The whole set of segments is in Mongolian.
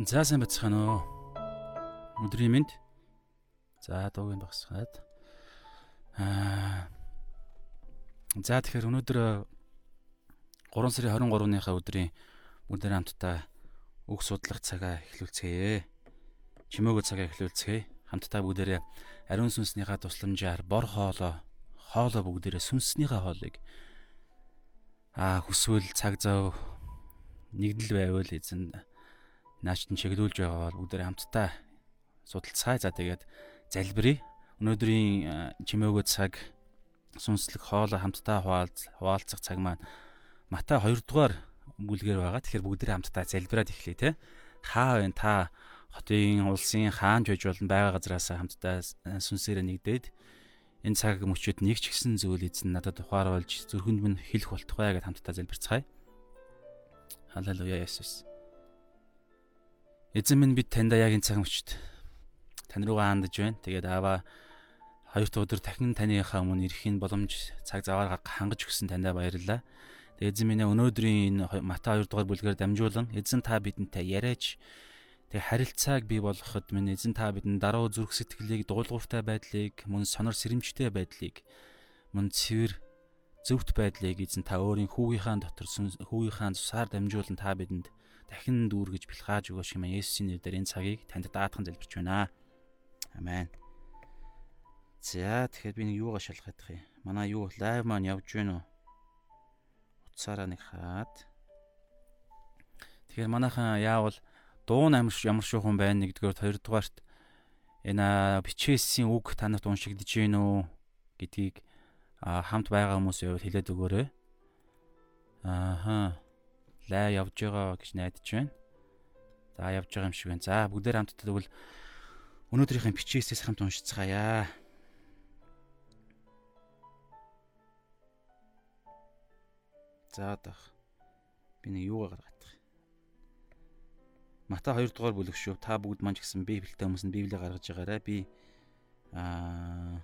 За сайн бацхан уу. Өдрийн мэнд. За дуугийн багсгаад. Аа. За тэгэхээр өнөөдөр 3 сарын 23-ныхаа өдрийн бүгдээр хамтдаа үг судлах цагаа эхлүүлцгээе. Чимээгөө цагаа эхлүүлцгээе. Хамтдаа бүгдээрээ ариун сүнснийхаа тусламжаар бор хоолоо хоолоо бүгдээрээ сүнснийхаа хоолыг аа хүсвэл цаг зав нэгдэл байвал эзэн наачтан чиглүүлж байгаа бол бүгдээ хамтдаа судалцгаая. За тэгээд залбирая. Өнөөдрийн чимээгөө цаг сүнслэг хоолой хамтдаа хуваалцах цаг маань Матай 2 дугаар бүлгээр байгаа. Тэгэхээр бүгдээ хамтдаа залбираад эхлэе те. Хаа вэ та хотын улсын хаанч байж болон байгаа газраас хамтдаа сүнсээрээ нэгдээд энэ цаг мөчөд нэг ч гисэн зүйл эзэн надад ухааруулж зүрхэнд минь хэлэх болтугай гэдээ хамтдаа залбирцгаая. Халелуя Есүс. Эзэн минь бид таньда яг энэ цаг мөчид тань руугаа хандж байна. Тэгээд аава хоёр дахь өдөр дахин таныхаа өмнө ирэхийн боломж цаг заваар хангаж өгсөн таньда баярлалаа. Тэгээд эзэн минь өнөөдрийн энэ Матай 2 дугаар бүлгээр дамжуулан эзэн та бидэнтэй яриач тэг харилцааг бий болгоход минь эзэн та бидэнд даруй зүрх сэтгэлийг дуулууртай байдлыг мөн сонор сэрэмжтэй байдлыг мөн цэвэр зөвхт байдлыг эзэн та өөрийн хүүгийнхаа дотор хүүгийнхаа цусаар дамжуулан та бидэнд дахин дүүргэж бэлхааж өгөөш юм Есүсийн нэрээр энэ цагийг танд даатхан залбирч байна. Амен. За тэгэхээр би нэг юугаа шалгах ядах юм. Манай юу лайв маань явж гэнэ үү? Утсаараа нэг хаад. Тэгэхээр манайхан яавал дуун амар ямар шуухан байна нэгдүгээр хоёрдугаарт энэ бичээсийн үг танарт уншигдэж гин үү гэдгийг хамт байгаа хүмүүс явал хэлээд өгөөрэй. Ааха лай явж байгаа гэж найдаж байна. За явж байгаа юм шиг байна. За бүгдээр хамтдаа тэгвэл өнөөдрийнхээ бичээсээс хамт уншицгаая. За дах. Би нэг юугаа гаргах. Мата 2 дугаар бүлэг шүү. Та бүгд маань ч гэсэн Библиэтэй хүмүүс нь Библийг гаргаж байгаарай. Би аа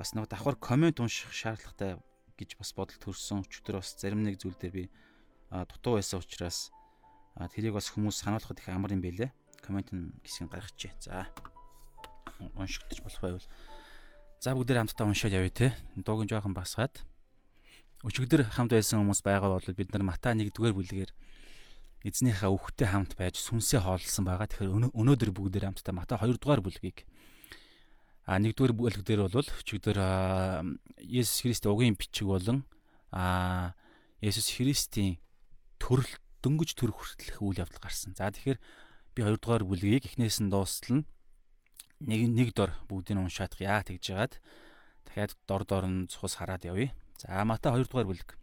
бас нэг давхар комент унших шаардлагатай гэж бас бодол төрсөн. Өчигдөр бас зарим нэг зүйл дээр би дутуу байсан учраас тэрийг бас хүмүүс сануулхад их амар юм байлээ. Комент хэсгийг гаргачихъя. За. Уншигдчих болох байвал. За бүгдээр хамтдаа уншаад явъя те. Дуугийн жоохон басгаад. Өчигдөр хамт байсан хүмүүс байгаа бол бид нар Мата 1-р бүлгээр эзнийхээ өвхтэй хамт байж сүнсээ хооллсон байгаа. Тэгэхээр өнөөдөр бүгдээр хамтдаа Мата 2-р бүлгийг А нэгдүгээр бүлэг дээр бол өчигдөр Есүс Христийн угийн бичиг болон а Есүс Христийн төрөл дөнгөж төр хүртэлх үйл явдал гарсан. За тэгэхээр би хоёрдугаар бүлгийг эхнээс нь дуустал нь нэг нэг дор бүгдийг уншаадах яа тэгж жагаад дахиад дор дор нь цус хараад явъя. За Мата хоёрдугаар бүлэг.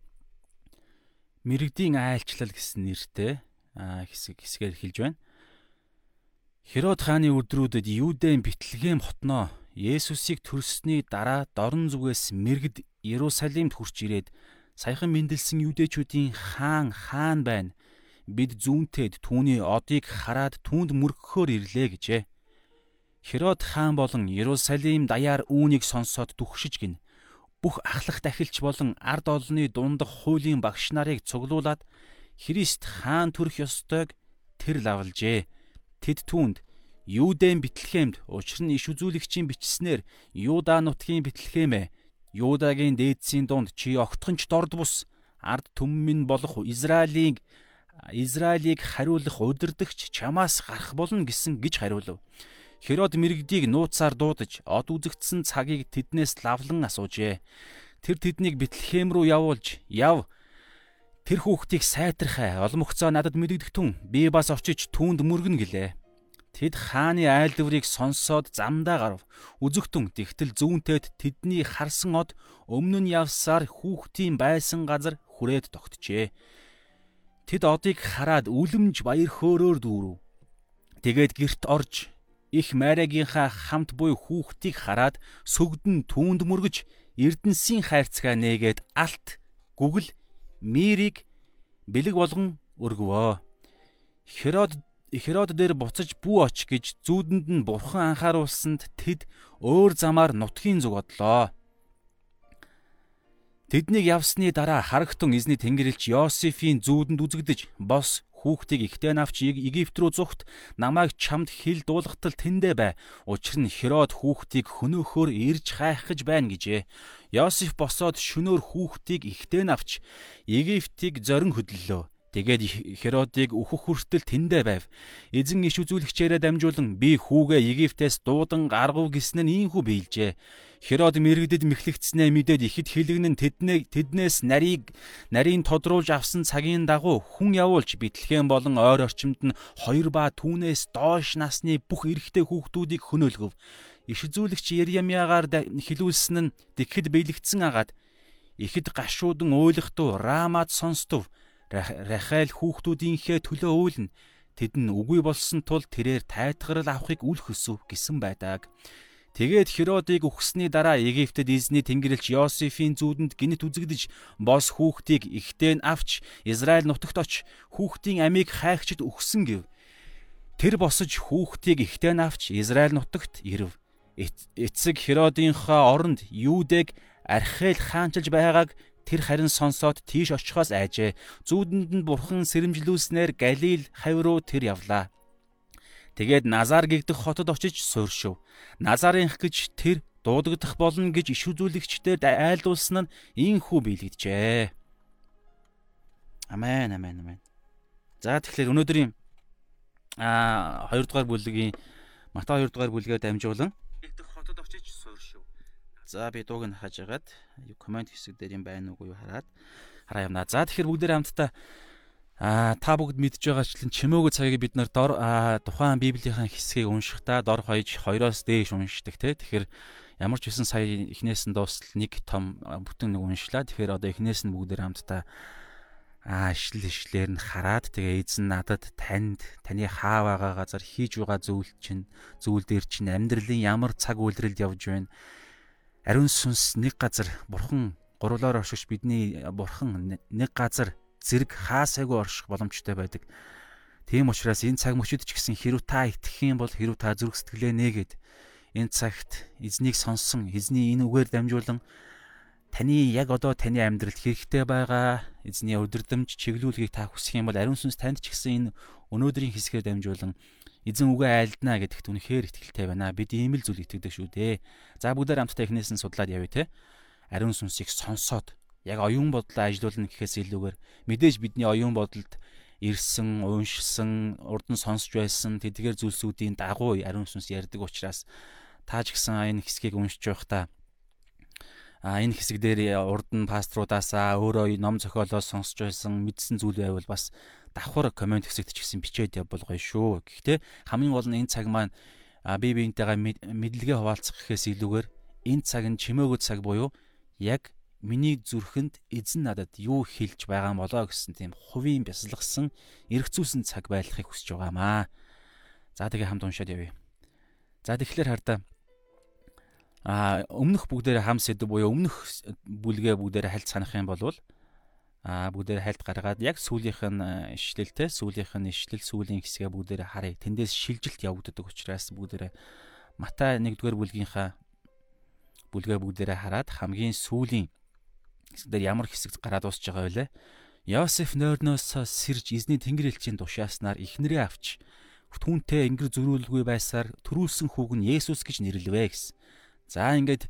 Мэргэдийн айлчлал гэсэн нэртэй хэсэг хэсгээр эхэлж байна. Херод хааны өдрүүдэд Юудын Битлегэм хотноо Есүсийг төрсний дараа дорн зүгээс мэрэгд Иерусалимд хурч ирээд саяхан мэндэлсэн юудэчүүдийн хаан хаан байна. Бид зүүнтэд түүний одыг хараад түүнд мөргөхөөр ирлээ гэжээ. Херод хаан болон Иерусалим даяар үүнийг сонсоод дүгшиж гин. Бүх ахлах дахилч болон ард олонны дундах хуулийн багш нарыг цуглуулад Христ хаан төрөх ёстойг тэр лавлжээ. Тэд түүнд Юудэн Битлехемд учир нь иш үзүүлэгчийн бичснээр Юда нутгийн Битлехемэ Юдагийн дээдсийн дунд чи огтхонч дорд бус ард түмэн болох Израилийн Израилийг хариулах удирдахч чамаас гарах болно гэсэн гэж хариулв. Херод мэрэгдийг нууцаар дуудаж од үзэгдсэн цагийг тэднээс лавлан асуужээ. Тэр тэднийг Битлехэм рүү явуулж яв Тэр хүүхдийг сайтрахаа олмогцоо надад мэдэгдэх түн би бас очиж түүнд мөргөн гэлээ. Тэд хааны айлдварыг сонсоод замдаа гарав. Үзэгтэн тэгтэл зүүнтэд тэдний харсан од өмнө нь явсаар хүүхдийн байсан газар хүрээд тогтжээ. Тэд одыг хараад үлэмж баяр хөөрөөр дүүрв. Тэгээд герт орж их майрагийнхаа хамт буй хүүхдийг хараад сүгдэн түүнд мөргөж Эрдэнсийн хайрцгаа нээгээд алт гүгэл мирийг бэлэг болгон өргөвөө. Херод Херод дээр буцаж бүү оч гэж зүүдэнд нь бурхан анхааруулсанд тэд өөр замаар нутгийн зүг одлоо. Тэднийг явсны дараа харагтун эзний тэнгэрлэгч Йосефийн зүүдэнд үзэгдэж бос хүүхдийг ихтэй навч Египт рүү зүхт намайг чамд хил дуулгатал тэндэ бай. Учир нь Херод хүүхдийг хөнөөхөөр ирж хайх гэж байна гэжээ. Йосеф босоод шөнөөр хүүхдийг ихтэй навч Египтийг зорин хөдлөлөө. Тэгээд Херодыг өөхөх хүртэл тэндэ байв. Эзэн иш үзүүлэгчээрээ дамжуулан би хүүгээ Египтээс дуудан гаргав гэснээр ийхүү биелжээ. Херод мэрэгдэд мэхлэгдснээ мэдээд ихэд хилэгнэн тэднээ тэднээс нарийг нарийн тодруулж авсан цагийн дагуу хүн явуулж битлэхэн болон ойр орчимд нь хоёр ба түүнээс доош насны бүх эрэгтэй хүүхдүүдийг хөнөөлгөв. Иш үзүүлэгч Ерямягаар хилүүлсэн нь тэгэхэд биелэгдсэн агаад ихэд гашуудан ойлголтуу Рамад сонстов Рахайл хүүхдүүдийнхээ төлөө үйлнэ. Тэд нь үгүй болсон тул тэрээр тайтгарал авахыг үл хөсөв гэсэн байдаг. Тэгээд Херодыг өгсөний дараа Египтэд эзний тэнгэрлэгч Йосефийн зүүдэнд гинт үзэгдэж бос хүүхдийг ихтэй нь авч Израиль нутагт оч хүүхдийн амийг хайгчд өгсөн гэв. Тэр босож хүүхдийг ихтэй нь авч Израиль нутагт ирэв. Эцэг Херодынхаа оронд Юудэг Архел хаанчилж байгааг Тэр харин сонсоод тийш очихоос айжээ. Зүүдэнд нь бурхан сэрэмжлүүлснээр Галил хавь руу тэр явлаа. Тэгээд Назар гэгдэх хотод очиж сууршив. Назарынх гэж тэр дуудагдах болно гэж иш үзүүлэгчдээр айлдуулсан нь ийхүү биелэгдэжээ. Амен амен амен. За тэгэхээр өнөөдрийн а 2 дугаар бүлгийн Матай 2 дугаар бүлгээ дамжуулан хотод очиж. За би дууг нь хаж агаад комент хэсэг дээр юм байна уугүй хараад хараа юмна. За тэгэхээр бүгдээр хамтдаа а та бүгд мэдж байгаачлан чимээгөө цагийг бид нар дор тухайн библийн хэсгийг уншихдаа дор хаяж хоёроос дээш уншдаг те. Тэгэхээр ямар ч хэсэн сая эхнээс нь дуустал нэг том бүтэн нэг уншлаа. Тэгэхээр одоо эхнээс нь бүгдээр хамтдаа аа ишлэл ишлэлээр нь хараад тэгээ эзэн надад танд таны хаа байгаа газар хийж байгаа зүйл чинь зүйл дээр чинь амьдралын ямар цаг үйлрэлд явж байна ариун сүнс нэг газар бурхан гурлаар оршиж бидний бурхан нэг газар зэрэг хаасайгүй орших боломжтой байдаг. Тийм учраас энэ цаг мөчид ч гэсэн хэрв та итгэх юм бол хэрв та зүрх сэтгэлээ нээгээд энэ цагт эзнийг сонсон эзний энэ үгээр дамжуулан таны яг одоо таны амьдралд хэрэгтэй байгаа эзний өдөрдөмж чиглүүлгийг та хүсэх юм бол ариун сүнс танд ч гэсэн энэ өнөөдрийн хэсгээр дамжуулан эзэн үгээ айлдана гэдэгт үнэхээр ихтэй байна. Бид ийм л зүйл итгэдэг шүү дээ. За бүгдээр хамтдаа эхнээс нь судлаад явъя те. Ариун сүнсийг сонсоод яг оюун бодлоо ажилуулна гэхээс илүүгээр мэдээж бидний оюун бодолд ирсэн, уншсан, урд нь сонсч байсан тэдгээр зүйлсүүдийн дагуу ариун сүнс ярьдаг учраас та ч гэсэн энэ хэсгийг уншиж байхдаа а энэ хэсэг дээр урд нь пасторуудаасаа өөрөө ном зохиолоос сонсч байсан мэдсэн зүйл байвал бас давхар комент хэсэгт ч гэсэн бичээд явбал гоё шүү. Гэхдээ хамгийн гол нь энэ цаг маань би биентэйгээ мэдлэгээ хуваалцах гэхээс илүүгээр энэ цаг нь чимээгүй цаг буюу яг миний зүрхэнд эзэн надад юу хэлж байгаа юм болоо гэсэн тийм хувийн бясалгасан эргцүүлсэн цаг байхыг хүсэж байгаамаа. За тэгээ хамт уншаад явъя. За тэгэхээр хардаа а өмнөх бүгдээрээ хам сэдв буюу өмнөх бүлгээ бүгдээрээ хальт санах юм бол а бүгдээр хайлт гаргаад яг сүүлийнх нь ишлэлтэй сүүлийнх нь ишлэл сүүлийн хэсгээ бүгдээр харъя. Тэндээс шилжилт явагддаг учраас бүгдээр Матай 1-р бүлгийнхаа бүлгээ бүгдээрээ хараад хамгийн сүүлийн хэсгээр ямар хэсэгт гараад дуусж байгаа вэ? Йосеф нойрноос сэрж эзний тэнгэр элчийн тушааснаар ихнэрээ авч түүнтэй ингэр зөрүүлгүй байсаар төрүүлсэн хүүг нь Есүс гэж нэрлэвэ гэсэн. За ингээд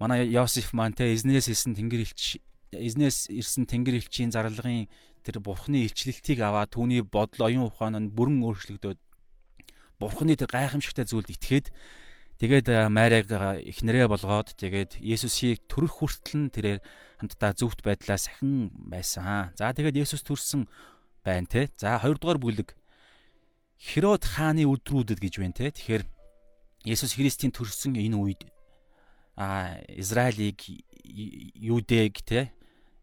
манай Йосеф маань те эзнээс хэлсэн тэнгэр элч эзнээс ирсэн тэнгэр элчийн зарлагын тэр бурхны илчлэлтийг аваад түүний бодол оюун ухаан нь бүрэн өөрчлөгдөөд бурхны тэр гайхамшигтай зүйлд итгээд тэгээд Марийг эхнэрээ болгоод тэгээд Есүсийг төрөх хүртэл нь тэрээр хамтдаа зөвхт байдлаа сахин байсан. За тэгээд Есүс төрсөн байна те. За хоёрдугаар бүлэг Херод хааны өдрүүдэд гэж байна те. Тэгэхээр Есүс Христийн төрсөн энэ үед а Израилийг Юдэг те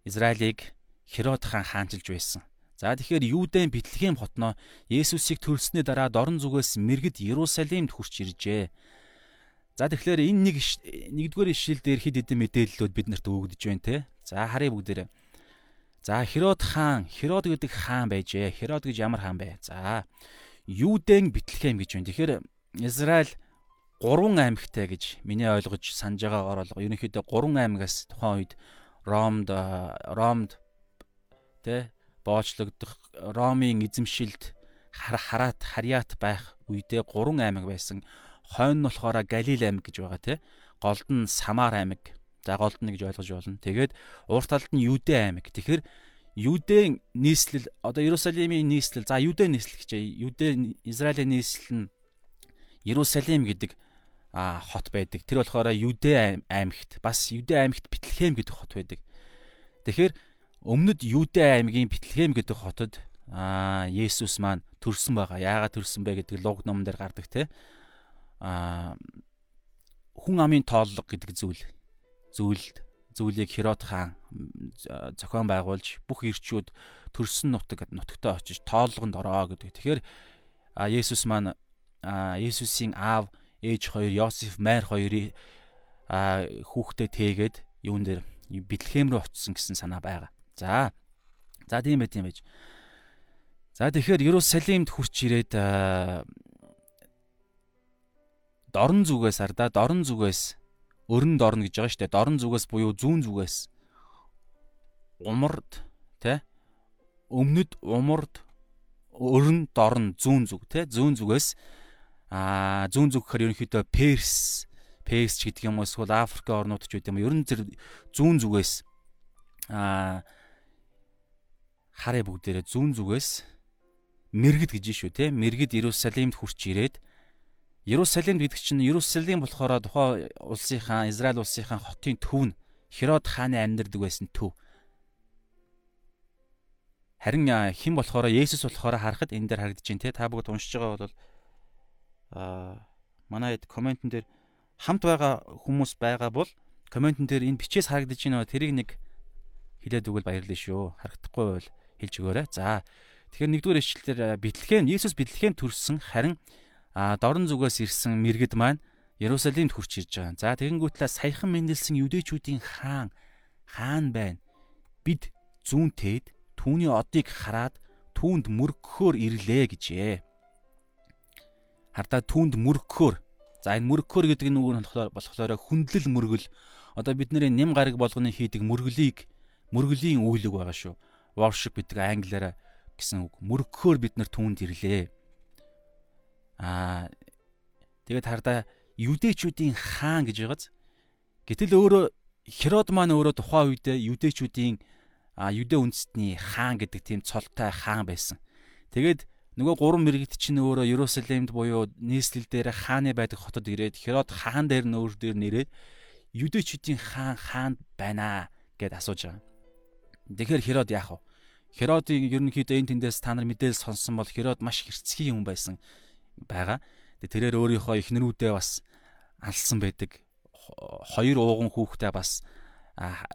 Израилийг Херод хаан хаанчилж байсан. За тэгэхээр Юудэн Бэтлехэм хотноо Есүсийг төрөлснөө дараа дорн зүгээс мэрэгд Иерусалимд хурч иржээ. За тэгэхээр энэ нэг нэгдүгээр ишлэл дээр хэд хэдэн мэдээллүүд биднэрт өгөгдөж байна те. За харъя бүгдээрээ. За Херод хаан, Херод гэдэг хаан байжээ. Херод гэж ямар хаан бэ? За Юудэн Бэтлехэм гэж байна. Тэгэхээр Израиль гурван аймагтай гэж миний ойлгож санаж байгаагаар бол ерөнхийдөө гурван аймагаас тухайн үед Ромд Ромд тэ боочлогдох Ромын эзэмшилд хараат харьяат байх үедээ 3 аймаг байсан. Хойно нь болохоор Галил аймаг гэж байгаа тий. Голд нь Самар аймаг. За голд нь гэж ойлгож болно. Тэгээд урт талд нь Юдэ аймаг. Тэгэхээр Юдэн нийслэл одоо Иерусалимийн нийслэл за Юдэн нийслэл гэж Юдэ Израилийн нийслэл нь Иерусалим гэдэг а хот байдаг. Тэр болохоор Юдэ аймагт бас Юдэ аймагт Бэтлехэм гэдэг хот байдаг. Тэгэхээр өмнөд Юдэ аймгийн Бэтлехэм гэдэг хотод а Есүс маань төрсөн байгаа. Яагаад төрсөн бэ гэдэг луг номон дээр гардаг те. а хүн амын тооллого гэдэг зүйл зүйлд зүйлийг Херод хаан зохион байгуулж бүх ирчүүд төрсөн нутаг нутагтаа очиж тоолгонд ороо гэдэг. Тэгэхээр Есүс маань Есүсийн аав ээж хоёр Йосеф Майр хоёрыг хүүхдээ тээгээд юун дээр Бэтлехэм рүү очсон гэсэн санаа байгаа. За. За тийм байт юм байж. За тэгэхээр Иерусалимд хурч ирээд дорн зүгээс ардаа дорн зүгээс өрн дорн гэж байгаа шүү дээ. Дорн зүгээс буюу зүүн зүгээс умард тэ өмнөд умард өрн дорн зүүн зүг тэ зүүн зүгээс аа зүүн зүг гэхээр ерөнхийдөө Перс Перс ч гэдэг юм уу эсвэл Африк орнууд ч гэдэг юм. Ер нь зэрэг зүүн зүгээс аа хараа бүгдээрээ зүүн зүгээс мэрэгд гэж шүү те мэрэгд Иерусалимд хурч ирээд Иерусалим гэдэг чинь Иерусалим болохоор тухайн улсынхаа Израиль улсынхаа хотын төв нь Херод хааны амьдардаг байсан төв. Харин хэн болохоор Есүс болохоор харахад энэ дээр харагдаж байна те та бүгд уншиж байгаа бол манай хэд комментэн дээр хамт байгаа хүмүүс байгаа бол комментэн дээр энэ бичээс харагдаж байна тэрийг нэг хэлээд өгвөл баярлалаа шүү. Харагдахгүй бол хэлж өгөөрэй. За тэгэхээр нэгдүгээр ишлэлээр Бэтлехэм Иесус Бэтлехэм төрсөн харин дорн зүгээс ирсэн мэрэгд маань Иерусалимд хурч ирж байгаа. За тэгэнгүүтлээ саяхан мэндэлсэн юдэчүүдийн хаан хаан байна. Бид зүүнтээд түүний одыг хараад түүнд мөргөхөөр ирлээ гэжээ хардаа түүнд мөргөхөөр за энэ мөргөхөөр гэдэг нь нь болохоор хүндлэл мөргөл одоо бидний нэм гараг болгоны хийдэг мөргөлийг мөргөлийн үйлэг байгаа шүү. Worship гэдэг англиараа гэсэн үг. Мөргөхөөр бид нар түүнд ирлээ. Аа тэгээд хардаа юдэчүүдийн хаан гэж байгааз. Гэтэл өөрөө Херод маань өөрөө тухайн үедээ юдэчүүдийн юдэ үндэстний хаан гэдэг тийм цолтой хаан байсан. Тэгээд Нөгөө гурван мэрэгт чинь өөрөө Иерусалимд буюу нийслэл дээр хааны байдаг хотод ирээд Херод хаан дээр нь өөр дээр нэрээд юдэчүүдийн хаан хаанд байна гэд асууж байгаа. Тэгэхээр Херод яах вэ? Херодын ерөнхийдөө энэ тэндээс та нар мэдээлэл сонссон бол Херод маш хэрцгий хүн байсан байгаа. Тэрээр өөрийнхөө эхнэрүүдээ бас алсан байдаг. Хоёр ууган хүүхдээ бас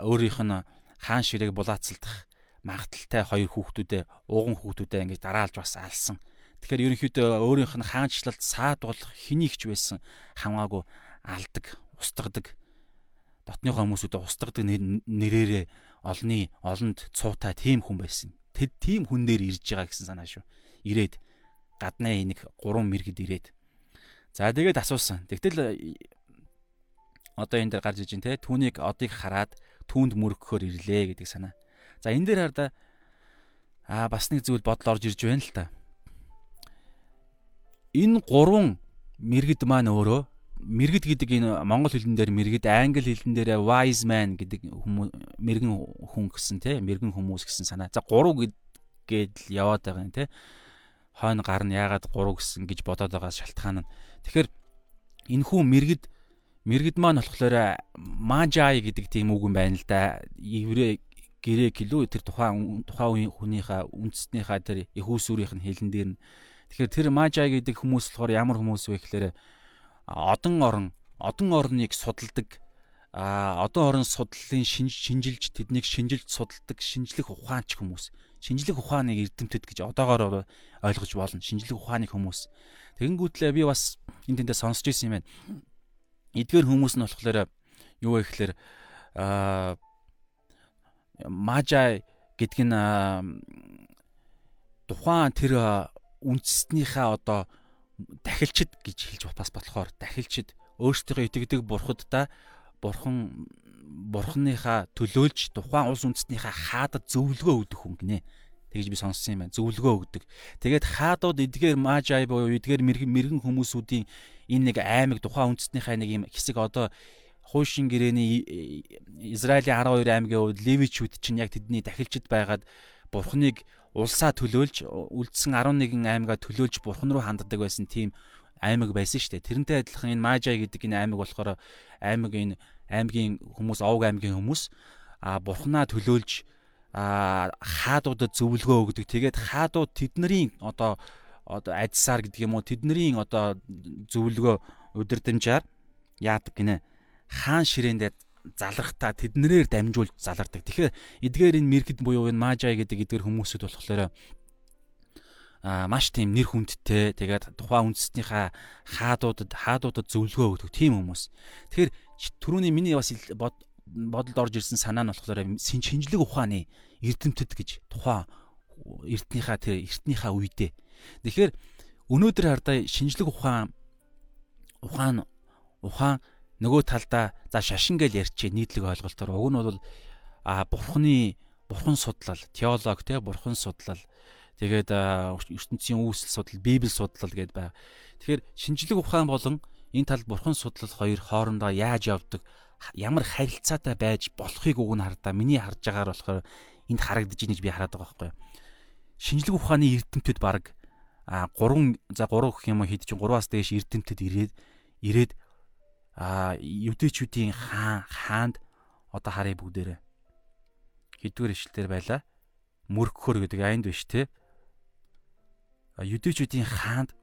өөрийнх нь хаан ширээг булаацалдах магадaltaй хоёр хүүхдүүдээ ууган хүүхдүүдээ ингэж дараалж бас алсан. Тэгэхээр ерөнхийдөө өөрийнх нь хаанчлалд саад болох хэнийгч байсан хамаагүй алдаг, устгадаг. Дотныхоо хүмүүсүүдэд устгадаг нэрээрээ олны олонд цуутай тийм хүн байсан. Тэд тийм хүн дээр ирж байгаа гэсэн санаа шүү. Ирээд гаднаа нэг гурван мэрэгд ирээд. За тэгээд асуусан. Тэгтэл одоо энэ дээр гарч иж ин те түүнийг одыг хараад түүнд мөргөхөөр ирлээ гэдэг санаа. За энэ дээр хараа аа бас нэг зүйл бодол орж ирж байна л та. Энэ гурван мэрэгд маань өөрөө мэрэгд гэдэг энэ монгол хэлэн дээр мэрэгд англи хэлэн дээр wise man гэдэг хүмүүс мэрэгэн хүн гэсэн тий мэрэгэн хүмүүс гэсэн санаа. За гурав гээд л яваад байгаа юм тий. Хойно гар нь яагаад гурав гэсэн гэж бодоод байгаа шалтгаан нь. Тэгэхээр энэ хүн мэрэгд мэрэгд маань болохоор мажай гэдэг тийм үг юм байна л да. Еврей грек илүү тэр тухайн тухайн хүнийхээ үндэснийхээ тэр их усүрийнх нь хэлэн дээр нь. Тэгэхээр тэр мажай гэдэг хүмүүс болохоор ямар хүмүүс вэ гэхээр одон орон одон орныг судалдаг а одон орон судлалын шинжилж тэднийг шинжилж судалдаг шинжлэх ухаанч хүмүүс. Шинжлэх ухааныг эрдэмтэд гэж одоогоор ойлгож болно. Шинжлэх ухааны хүмүүс. Тэгэнгүүтлээ би бас энэ тэндээ сонсч ирсэн юм байна. Эдгээр хүмүүс нь болохоор юу вэ гэхээр а мажай гэдг нь тухайн тэр үндэснийхээ одоо дахилчид гэж хэлж бас болохоор дахилчид өөрсдөө итгэдэг бурхаддаа бурхан бурханыхаа төлөөлж тухайн улс үндэснийхээ хаадад зөвлөгөө өгдөг хүн гинэ. тэгж би сонссон юм байна. Зөвлөгөө өгдөг. Тэгээд хаадууд эдгээр мажай буюу эдгээр мэрэгэн хүмүүсүүдийн энэ нэг аймаг тухайн үндэстнийхээ нэг юм хэсэг одоо хуучин гэрээний Израилийн 12 аймгийн хувьд левичүүд чинь яг тэдний дахилчид байгаад бурхныг улсаа төлөөлж үлдсэн 11 аймгаа төлөөлж бурхан руу ханддаг байсан тийм аймаг байсан шүү дээ. Тэрнтэй адилхан энэ Мажай гэдэг энэ аймаг болохоор аймаг энэ аймгийн хүмүүс, овг аймгийн хүмүүс а бурхнаа төлөөлж а хаадуудад зөвлөгөө өгдөг. Тэгээд хаадууд тэдний одоо одоо адисаар гэдэг юм уу тэдний одоо зөвлөгөө удирдамжаар яадаг гинэ хаан ширээндээ залрахтаа тэднэрээр дамжуулж залардаг. Тэгэхээр эдгээр энэ мэрэгд буюу энэ мажай гэдэг эдгээр хүмүүсүүд болохоор а маш тийм нэр хүндтэй тэгээд тухайн үндэстнийхээ хаадуудад хаадуудад зөвлөгөө өгдөг тийм хүмүүс. Тэгэхээр түрүүний миний бас бодолд орж ирсэн санаа нь болохоор шинжлэх ухааны эрдэмтэд гэж тухайн эрднийхээ тэр эртнийхээ үедээ. Тэгэхээр өнөөдөр хардаа шинжлэх ухаан ухаан ухаан нөгөө талдаа за шашин гэж ярьчих нийтлэг ойлголтоор уг нь бол а бурхны бурхан судлал теолог те бурхан судлал тэгээд ертөнцийн үүсэл судлал библи судлал гэдээ байна. Тэгэхээр шинжлэх ухаан болон энэ тал бурхан судлал хоёр хоорондоо яаж явдаг ямар харилцаатай байж болохыг уг нь хардаа миний харж байгаагаар болохоор энд харагдаж байна гэж би хараад байгаа байхгүй. Шинжлэх ухааны эрдэмтэд баг а 3 за 3 гэх юм уу хэд чинь 3-аас дээш эрдэмтэд ирээд ирээд а евдэчүүдийн хаан хаанд одоо харъя бүгдээрээ. Хэдвэр ишлэлээр байла. Мөргөхөр гэдэг айнд биш те евдэчүүдийн хаанд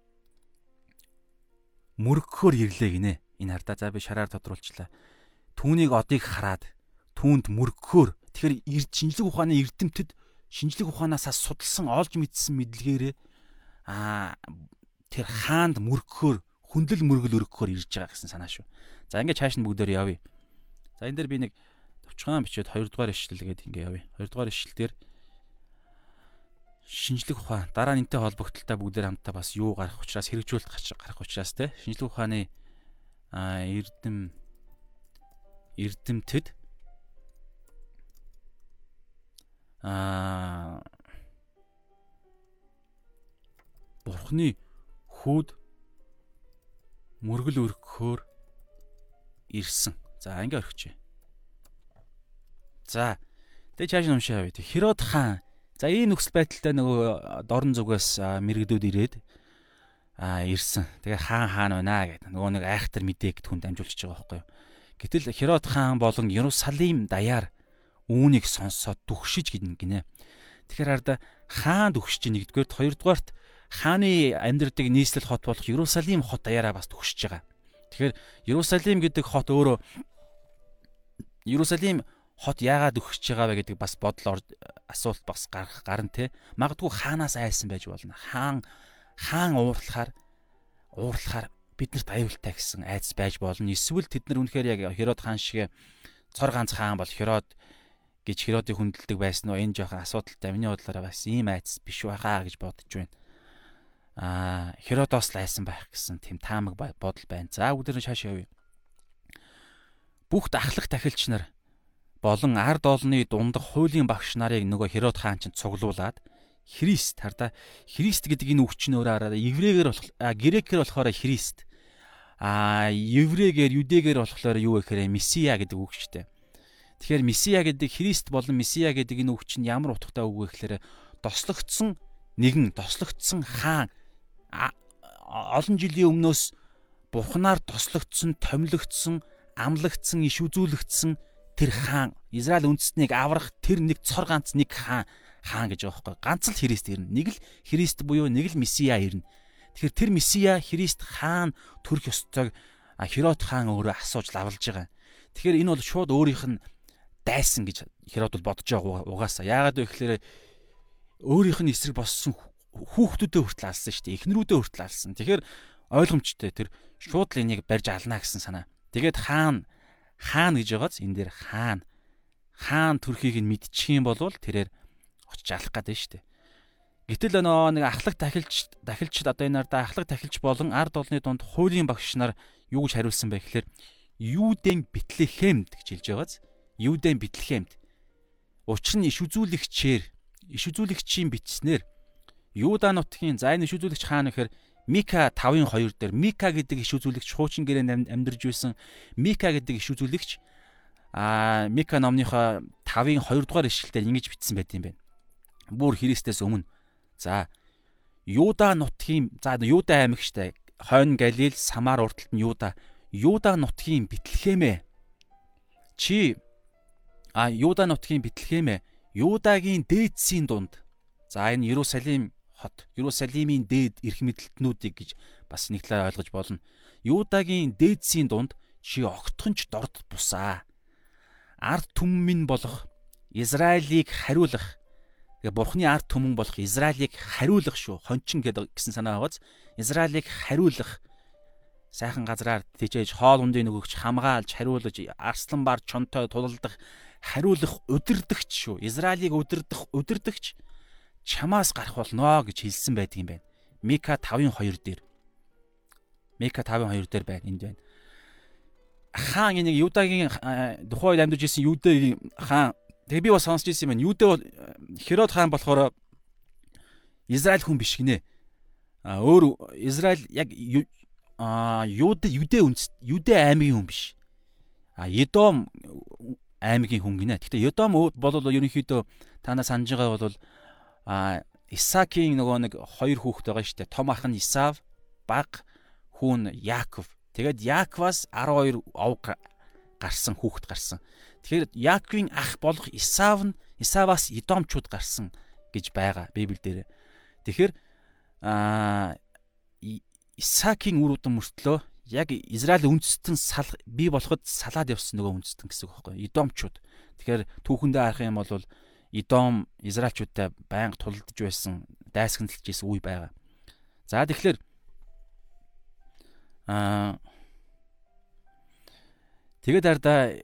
мөргөхөр ирлээ гинэ. Энэ хардаа за би шараар тодруулчлаа. Түүнийг одыг хараад түүнд мөргөхөр тэгэхээр шинжлэх ухааны эрдэмтэд шинжлэх ухаанаасаа судалсан олж мэдсэн мэдлэгээрээ а тэр хаанд мөргөхөр хүндлэл мөргөл өргөхөөр ирж байгаа гэсэн санаа шүү. За ингээд чааш нь бүгдээр явъя. За энэ дээр би нэг товчхон бичээд 2 дугаар ишлэл гээд ингээд явъя. 2 дугаар ишлэл дээр шинжлэх ухаан дараа нэнтэй холбогдлолтой бүгдээр хамтдаа бас юу гарах учраас хэрэгжүүлэлт гарах учраас те шинжлэх ухааны эрдэм эрдэмтэд а бурхны хүүд мөргөл өргөхөөр ирсэн. За ингээ орхичээ. За тэгээ чааш уншаа байв. Херод хаан. За ийм нөхцөл байдалтай нөгөө дорн зүгээс мэрэгдүүд ирээд а ирсэн. Тэгээ хаан хаан байна гэдэг. Нөгөө нэг айхтар мэдээ гэдгүн дамжуулчихж байгаа байхгүй юу. Гэтэл Херод хаан болон Ерусалим даяар үүнийг сонсоод дүгшиж гинэ. Тэгэхээр арда хаан дүгшиж нэгдүгээр хоёрдугаарт хааны амьдрдаг нийслэл хот болох Ерусалим хот даяараа бас төгсөж байгаа. Тэгэхээр Ерусалим гэдэг хот өөрөө Ерусалим хот яагаад өгч байгаа вэ гэдэг бас бодол асуулт бас гарах гарна те. Магадгүй хаанаас айсан байж болно. Хаан хаан уурлахаар уурлахаар биднэрт аюултай гэсэн айдас байж болно. Эсвэл тэд нар үнэхээр яг Херод хаан шиг цор ганц хаан бол Херод гэж Херодыг хүндэлдэг байсан уу? Энэ жоохон асуудалтай. Миний бодлоор бас ийм айдас биш байхаа гэж бодож байна а Херодос лайсан байх гэсэн тийм таамаг бодол байна. За бүгд нэг шааш явъя. Бүх дахлах тахилч нар болон ард олны дундах хуулийн багш нарыг нөгөө Херод хаан чинь цуглуулад Христ хардаа Христ гэдэг энэ үгч нь өөрөө хараа еврейгээр болох грекээр болохоор Христ а еврейгээр юдэгээр болохоор юу гэхээр месиа гэдэг үг шүү дээ. Тэгэхээр месиа гэдэг Христ болон месиа гэдэг энэ үг чинь ямар утгатай үг вэ гэхээр тослогдсон нэгэн тослогдсон хаан олон жилийн өмнөөс бурхнаар тослогдсон, томилогдсон, амлагдсан, иш үзүүлэгдсэн тэр хаан Израиль үндэстнийг аврах тэр нэг цор ганц нэг хаан хаан гэж байгаа байхгүй. Ганц л Христ ирнэ. Нэг л Христ буюу нэг л Месиа ирнэ. Тэгэхээр тэр Месиа Христ хаан төрөх ёстойг Херод хаан өөрөө асууж лавлж байгаа. Тэгэхээр энэ бол шууд өөрийнх нь дайсан гэж Херод бол бодож байгаа угаасаа. Яагаад вэ гэхээр өөрийнх нь эсрэг боссон хүүхдүүдэд хүртэл алсан шүү дээ. Эхнэрүүдээ хүртэл алсан. Тэгэхээр ойлгомжтой тэр шууд л энийг барьж ална гэсэн санаа. Тэгээд хаан хаан гэж байгааз энэ дээр хаан хаан төрхийг нь мэдчих юм бол тэрээр очиж алах гэдэг шүү дээ. Гэтэл нөө нэг ахлах тахилч тахилчд одоо энэ ардаа ахлах тахилч болон ард олны дунд хуулийн багш нар юу гэж хариулсан бэ гэхээр Юудэн Битлехемд гэж хэлж байгааз Юудэн Битлехемд Учир нь иш үзүүлэгчээр иш үзүүлэгчийн бичснээр Юда нутгийн за энэ иш үзүүлэгч хаана гэхээр Мика 5-ын 2 дээр Мика гэдэг иш үзүүлэгч хуучин гэрээнд амьдарж байсан Мика гэдэг иш үзүүлэгч а Мика номныхоо 5-ын 2 дугаар ишлэлээр ингэж бичсэн байт юм байна. Бүр Христэс өмнө. За Юда нутгийн за Юда аймаг штэ хойно Галил, Самар урталт нь Юда. Юда нутгийн Битлехэмэ. Чи а Юда нутгийн Битлехэмэ Юдагийн дээдсийн дунд. За энэ Иерусалим хот Иерусалимийн дээд эрх мэдэлтнүүдийг гэж бас нэг талаар ойлгож болно. Юдагийн дээдсийн дунд чи огтхонч дорд бусаа. Ард түмэн болох Израилийг хариулах. Тэгээ Бурхны ард түмэн болох Израилийг хариулах шүү. Хончин гэсэн санаа байгааз Израилийг хариулах сайхан газраар тийжээж хоол ундын нөгөөч хамгаалж хариулж арслан бар чонтой тулалдах хариулах удирдахч шүү. Израилийг удирдах удирдахч чамаас гарах болно гэж хэлсэн байдаг юм байна. Мика 5-ын 2 дээр. Мика 5-ын 2 дээр байна энд байна. Хаан нэг Юдагийн тухайн үед амьдарч ирсэн Юдагийн хаан тэгээ би бас сонсч ирсэн юм байна. Юдэ бол Херод хаан болохоор Израиль хүн биш гинэ. А өөр Израиль яг а Юдэ Юдэ үндэс Юдэ аймгийн хүн биш. А Едом аймгийн хүн гинэ. Гэхдээ Едом бол ерөнхийдөө танаа санаж байгаа бол а Исаакийн нөгөө нэг хоёр хүүхэд байгаа шүү дээ. Том ах нь Исав, баг хүүн Яаков. Тэгээд Яаковаас 12 ов гарсан хүүхэд гарсан. Тэгэхээр Яаковын ах болох Исав нь Исаваас Идомчууд гарсан гэж байгаа Библиэлд. Тэгэхээр а Исаакийн үр удам мөртлөө яг Израиль үндэстэн сал бий болоход салаад явсан нөгөө үндэстэн гэсэн үг байхгүй. Идомчууд. Тэгэхээр түүхэндээ харах юм бол Идом Израильчуудтай байнга тулдж байсан, дайсагналж исэн үе байгаа. За тэгэхээр аа тэгээд ардаа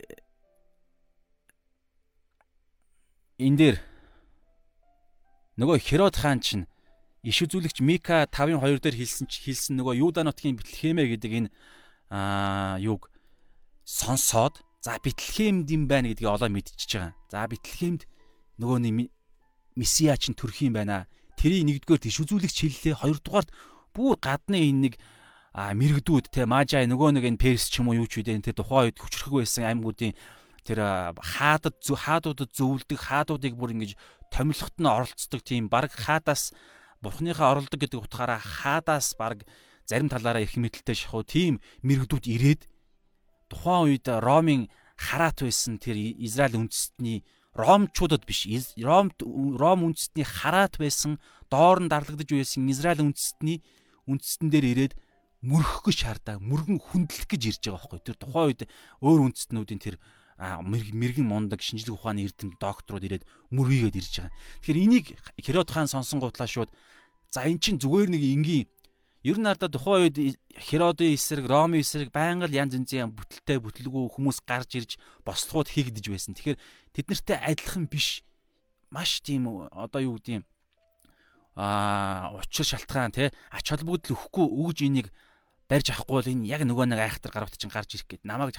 энэ дээр нөгөө Херод хаан чинь иш үзүүлэгч Мика 5-ын 2 дээр хэлсэн хэлсэн нөгөө Юда нутгийн Бэтлехемэ гэдэг энэ аа юг сонсоод за Бэтлехемд юм байна гэдгийг олоо мэдчихэж байгаа. За Бэтлехемд нөгөөний месиа чинь төрөх юм байна. Тэрийг нэгдүгээр тийш үзүүлэгч хэллээ. Хоёрдугаарт бүр гадны энэ нэг а мэрэгдүүд те мажаа нөгөө нэг энэ перс ч юм уу юу ч үдэ тэр тухайн үед хүчрэх байсан аймагуудын тэр хаадад хаадуудад зөвлөдөг хаадуудыг бүр ингэж томилхот нь оролцдог тийм баг хаадаас бурхныхаа оролдог гэдэг утгаараа хаадаас баг зарим талаараа их мэдлэлтэй шахуу тийм мэрэгдүүд ирээд тухайн үед ромын хараат байсан тэр Израиль үндэстний ромчуудад биш ром ром үндэстний хараат байсан доор нь дарлагдж байсан Израиль үндэстний үндэстэн дээр ирээд мөрөх гэж шаардаа мөргөн хүндлэх гэж ирж байгаа байхгүй тэр тухайн үед өөр үндэстнүүдийн тэр мэрэгэн мундаг шинжлэх ухааны эрдэм докторууд ирээд мөргийгээд ирж байгаа. Тэгэхээр энийг Херод хаан сонсон гутлаа шууд за эн чин зүгээр нэг энгийн Ер нь ардаа тухайн үед Херодын эсрэг, Ромын эсрэг байнга л янз янзын бүтэлтэй бүтлгүй хүмүүс гарч ирж бослогууд хийгдэж байсан. Тэгэхээр тэд нартай адилхан биш. Маш тийм одоо юу гэдэм аа учир шалтгаан тий ач холбогдол өгөхгүй өгж энийг барьж авахгүй бол энэ яг нөгөө нэг айхтар гаравт чинь гарч ирэх гээд намайг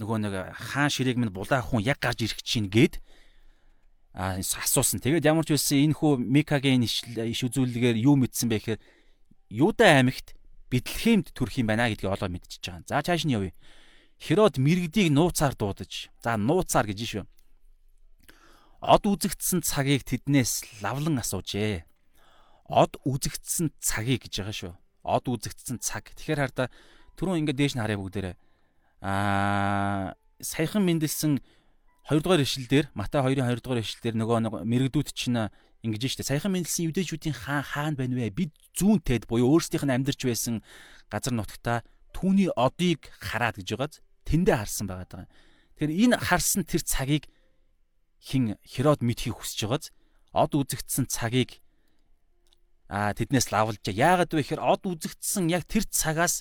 нөгөө нэг хаан ширээг минь булаа хүн яг гарч ирэх чинь гээд а асуусан. Тэгээд ямар ч байсан энэ хүү Микагийн иш үзүүлэлгээр юу мэдсэн бэ гэхээр Юда аймагт Бэтлехемд төрөх юм байна гэдгийг олоо мэдчихэж байгаа. За цааш нь явъя. Херод мэрэгдийг нууцаар дуудаж. За нууцаар гэж шүү. Од үзэгдсэн цагийг тэднээс лавлан асуужээ. Од үзэгдсэн цагийг гэж байгаа шүү. Од үзэгдсэн цаг. Тэгэхээр хараа түрүүн ингээд дээш нь харъя бүгдээрээ. Аа саяхан мэндэлсэн 2 дугаар ишлэл дээр Матай 2-ын 2 дугаар ишлэл дээр нөгөө нэг мэрэгдүүд чинь ингэж штэ саяхан мэдлсэн юдэжүүдийн хаан хаан байна вэ? Бид зүүнтэд буюу өөрсдийнх нь амьдарч байсан газар нутагта түүний одыг хараад гэж байгааз тэндээ харсан байгаа даа. Тэгэхээр энэ харсан тэр цагийг хин Херод мэдхийг хүсэж байгааз од үзэгдсэн цагийг аа тэднээс лавлж яагаад вэ гэхээр од үзэгдсэн яг тэр цагаас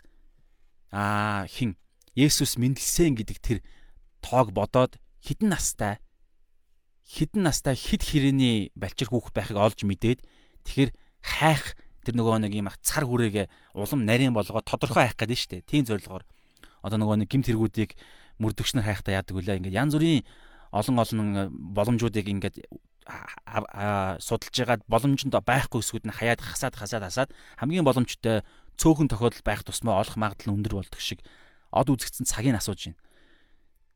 аа хин Есүс мэдлсэн гэдэг тэр тоог бодоод хідэн настай хідэн настай хид хэрээний балчир хүүхэд байхыг олж мэдээд тэгэхээр хайх тэр нөгөө нэг юм цар хүрээгээ улам нарийн болгоод тодорхой хайх гэдэг нь шүү дээ. Тийм зорилгоор одоо нөгөө нэг гимт хэрэгүүдийг мөрдөгчнөр хайхтаа яадаг үлээ. Ингээд янз бүрийн олон олон боломжуудыг ингээд судалж байгаад боломжонд байхгүй хэсгүүд нь хаяад хасаад хасаад хасаад хамгийн боломжтой цөөхөн тохиолдол байх тусмаа олох магадлал өндөр болдог шиг од үзэгдсэн цагийг асууж байна.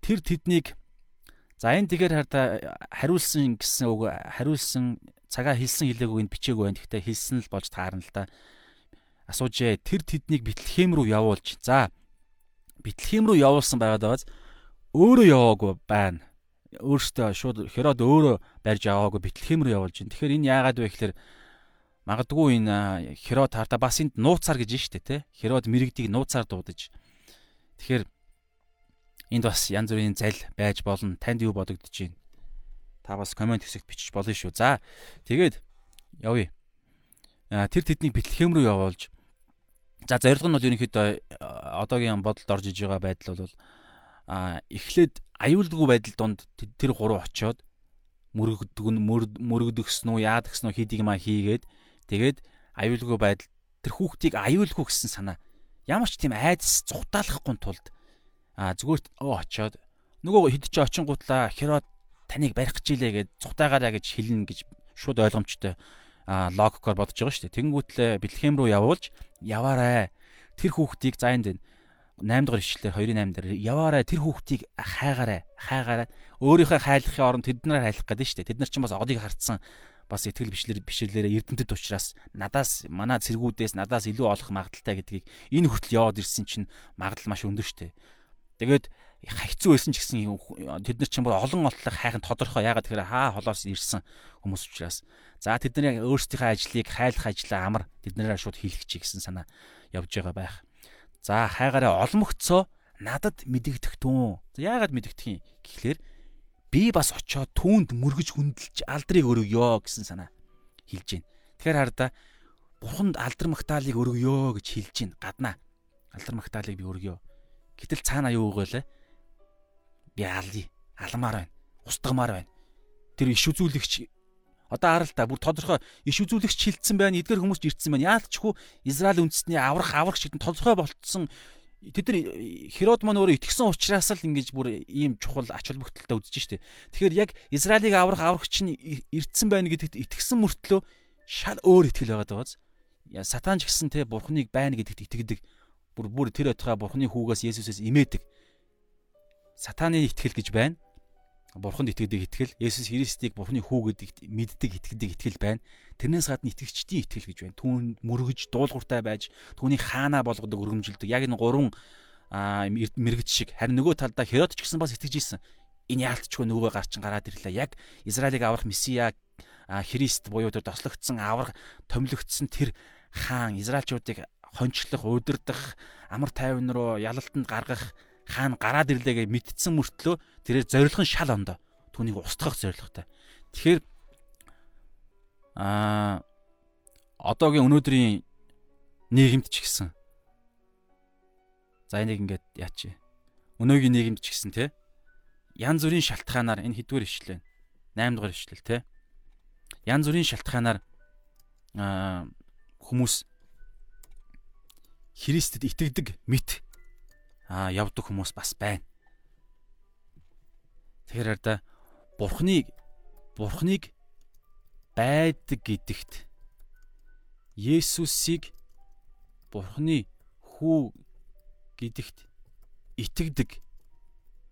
Тэр тэднийг за энэ тэгэхээр хараа хариулсан гэсэн үг хариулсан цагаа хэлсэн хэлээгүй энд бичээгүй байна. Гэхдээ хэлсэн л болж таарна л да. Асуужээ тэр тэднийг Бэтлехэм рүү явуулж. За Бэтлехэм рүү явуулсан байгаад байгааз өөрөө яваагүй байна өөртөө шууд Херод өөрөө барьж аваагүй Бэтлехэм рүү явуулж байна. Тэгэхээр энэ яагаад вэ гэхээр магадгүй энэ Херод харта бас энд нууцаар гэж штэ тэ. Херод мэрэгдийг нууцаар дуудаж. Тэгэхээр энд бас янз бүрийн зал байж болно. Танд юу бодогдож байна? Та бас комент хэсэгт бичиж болно шүү. За тэгээд явъя. Тэр тэднийг Бэтлехэм рүү явуулж За зорилго нь бол ерөнхийдөө одоогийн бодолд орж иж байгаа байдал бол а эхлээд аюулгүй байдал донд тэр гурав очиод мөрөгдөг нь мөрөгдөгсөн үү яад гсэн үү хийдийг маа хийгээд тэгээд аюулгүй байдал тэр хүүхдийг аюулгүй гэсэн санаа ямар ч тийм айдас цухтаалахгүй тулд а зүгээр оо очиод нөгөө хэд ч очингуутлаа херод таныг барих гэж илээ гэж цухтаагаараа гэж хэлнэ гэж шууд ойлгомжтой а логикоор бодож байгаа шүү дээ. Тэнгүүтлээ Бэлхэм рүү явуулж яваарай. Тэр хүүхдийг за энд 8 дугаар ишлэлээр 2-8 дээр яваарай тэр хүүхдийг хайгаарай хайгаарай. Өөрийнхөө хайлахын оронд тэднээр хайлах гэдэг нь шүү дээ. Тэд нар ч бас одыг харцсан бас итгэл бичлэр бишрлэрээ эрдэмтэд учраас надаас манай цэргүүдээс надаас илүү олох магадaltaй гэдгийг энэ хүртэл яваад ирсэн чинь магадлал маш өндөр шүү дээ. Тэгээд хэцүү байсан ч гэсэн тэд нар ч юм бол олон олтлог хайхын тодорхой ягаад тэгэхээр хаа холоос ирсэн хүмүүс учраас. За тэдний өөрсдийнхөө ажлыг хайлах ажлаа амар тэднэрээ шууд хийлгэж гэсэн санаа явж байгаа байх За хайгаараа олмогцоо надад мэдэгдэх түн. Яагаад мэдэгдэх юм гэхлээр би бас очоод түүнд мөргөж хүндэлж алдрыг өргөё гэсэн санаа хэлж байна. Тэгэхээр хардаа бурханд алдар магтаалыг өргөё гэж хэлж байна. Гаднаа алдар магтаалыг би өргөё. Гэтэл цаана юу өгөөлээ? Би алъя. Алмаар байна. Устгамаар байна. Тэр иш үзүүлэгч одоо хараа л та бүр тодорхой иш үзүүлэгч хилцсэн байна эдгээр хүмүүс ч ирдсэн байна. Яалтчгүй Израиль үндэстний аврах аврах шиг тодорхой болтсон тэд нар Херод маань өөрөө итгэсэн учраас л ингэж бүр ийм чухал ач холбогдолтой үзэж штэ. Тэгэхээр яг Израилийг аврах аврагч нь ирдсэн байна гэдэгт итгэсэн мөртлөө шал өөр итгэл байгаад байгааз сатан ч гэсэн те бурхныг байна гэдэгт итгэдэг бүр бүр тэр отхоо бурхны хүүгээс Есүсээс имээдэг. Сатаны итгэл гэж байна бурханд итгэдэг итгэл, Есүс Христийг бурханы хүү гэдэгт мэддэг итгэдэг итгэл байна. Тэрнээс гадна итгэгчдийн итгэл гэж байна. Түүнд мөргөж дуулууртай байж түүний хаанаа болгодог өргөмжилдэг. Яг энэ гурван мэрэгч шиг харин нөгөө талдаа Херод ч гэсэн бас итгэж ийсэн. Энэ яалтчгүй нөгөө гарчин гараад ирлээ. Яг Израилийг аврах Месиа Христ буюу тэр тослогдсон аврах томилогдсон тэр хаан Израильчуудыг хончлох, удирдах, амар тайван руу ялалтанд гаргах хаана гараад ирлээ гэж мэдтсэн мөртлөө тэрээр зориулах нь шал ондоо. Түүнийг устгах зорилготой. Тэгэхээр аа одоогийн өнөөдрийн нийгэмд ч гэсэн за энийг ингээд яач. Өнөөгийн нийгэмд ч гэсэн те янз бүрийн шалтгаанаар энэ хэдвэр ишлээ. 8 дугаар ишлэл те. Янз бүрийн шалтгаанаар аа хүмүүс Христэд итгэдэг мэт аа явдаг хүмүүс бас байна. Тэгэхээр да бурхныг бурхныг байдаг гэдэгт Есүсийг бурхны хүү гэдэгт итгэдэг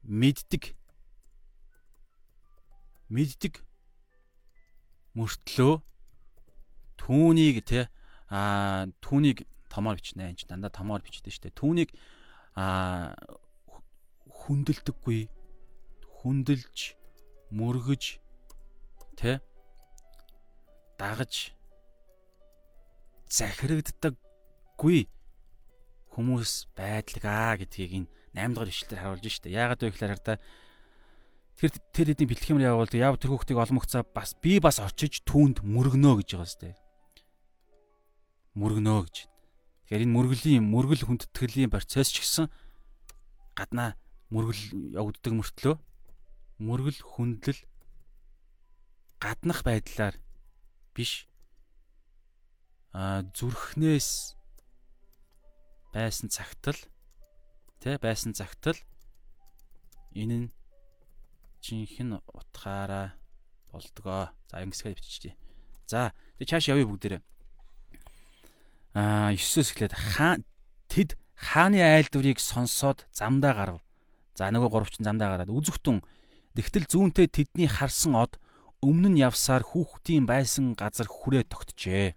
мэддэг мэддэг мөртлөө түүнийг те а түүнийг томоор бичнэ энэ дандаа томоор бичдэг дээ түүнийг а хүндэлдэггүй хүндэлж мөргөж тэ дагаж захирагддаггүй хүмүүс байдаг аа гэдгийг энэ 8 дахь ишлэлээр харуулж штэ. Яагаад вэ гэхээр хараа тэр тэр хэдийн бэлтгэмэр явуулдаг яв тэр хүүхдийг олмогцоо бас би бас очиж түүнд мөргөнөө гэж байгаа сте. Мөргөнөө гэж. Тэгэхээр энэ мөргөлийн мөргөл хүндэтгэлийн процесс ч гэсэн гаднаа мөргөл явагддаг мөртлөө мөргөл хүндлэл гаднах байдлаар биш а зүрхнээс байсан цагтл тэ байсан цагтл энэ нь жинхэнэ утгаараа болдгоо. За ингэсгээ биччихье. За тэг чааш явъя бүгдээрээ. Аа 9-өөс эхлээд хаа тэд хааны айлдварыг сонсоод замдаа гарав. За нөгөө гуравчин замдаа гараад үзэгтэн тэгтэл зүүнтэй тэдний харсан од өмнө нь явсаар хүүхдийн байсан газар хүрээ тогтжээ.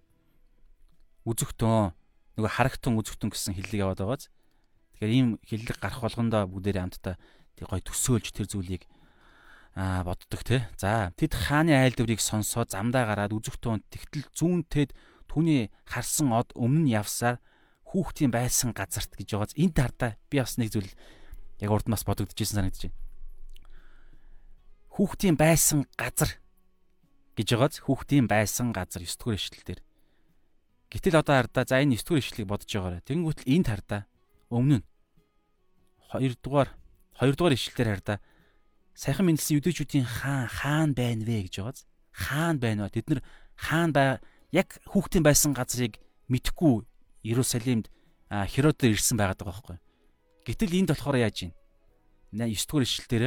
Үзэгтэн нөгөө харагтун үзэгтэн гэсэн хиллэг яваад байгааз. Тэгэхээр ийм хиллэг гарах болгондоо бүгдээрээ хамтдаа тэг гой төсөөлж тэр зүйлийг аа боддог те. За тэд хааны айлдварыг сонсоо замдаа гараад үзэгтэн тэгтэл зүүнтэд түүний харсан од өмнө нь явсаар хүүхдийн байсан газарт гэж байгааз энэ тардаа би бас нэг зүйл яг урд нас бодогдчихсэн санагдаж байна. Хүүхдийн байсан газар гэж байгааз хүүхдийн байсан газар 9 дугаар ишлэл дээр. Гэтэл одоо хардаа за энэ 9 дугаар ишлэлийг бодож байгаарай. Тэнгүүт л энэ тардаа өмнө нь 2 дугаар 2 дугаар ишлэлээр хардаа сайхан мэндэлсэн юдэчүүдийн хаан хаан байна вэ гэж байгааз хаан байна ба тэд нар хаан бай яг хүүхдийн байсан газрыг мэдхгүй Иерусалимд Херод ирсэн байгаад байгаа байхгүй. Гэтэл энд болохоор яаж юм? 9 дугаар ишлэл дээр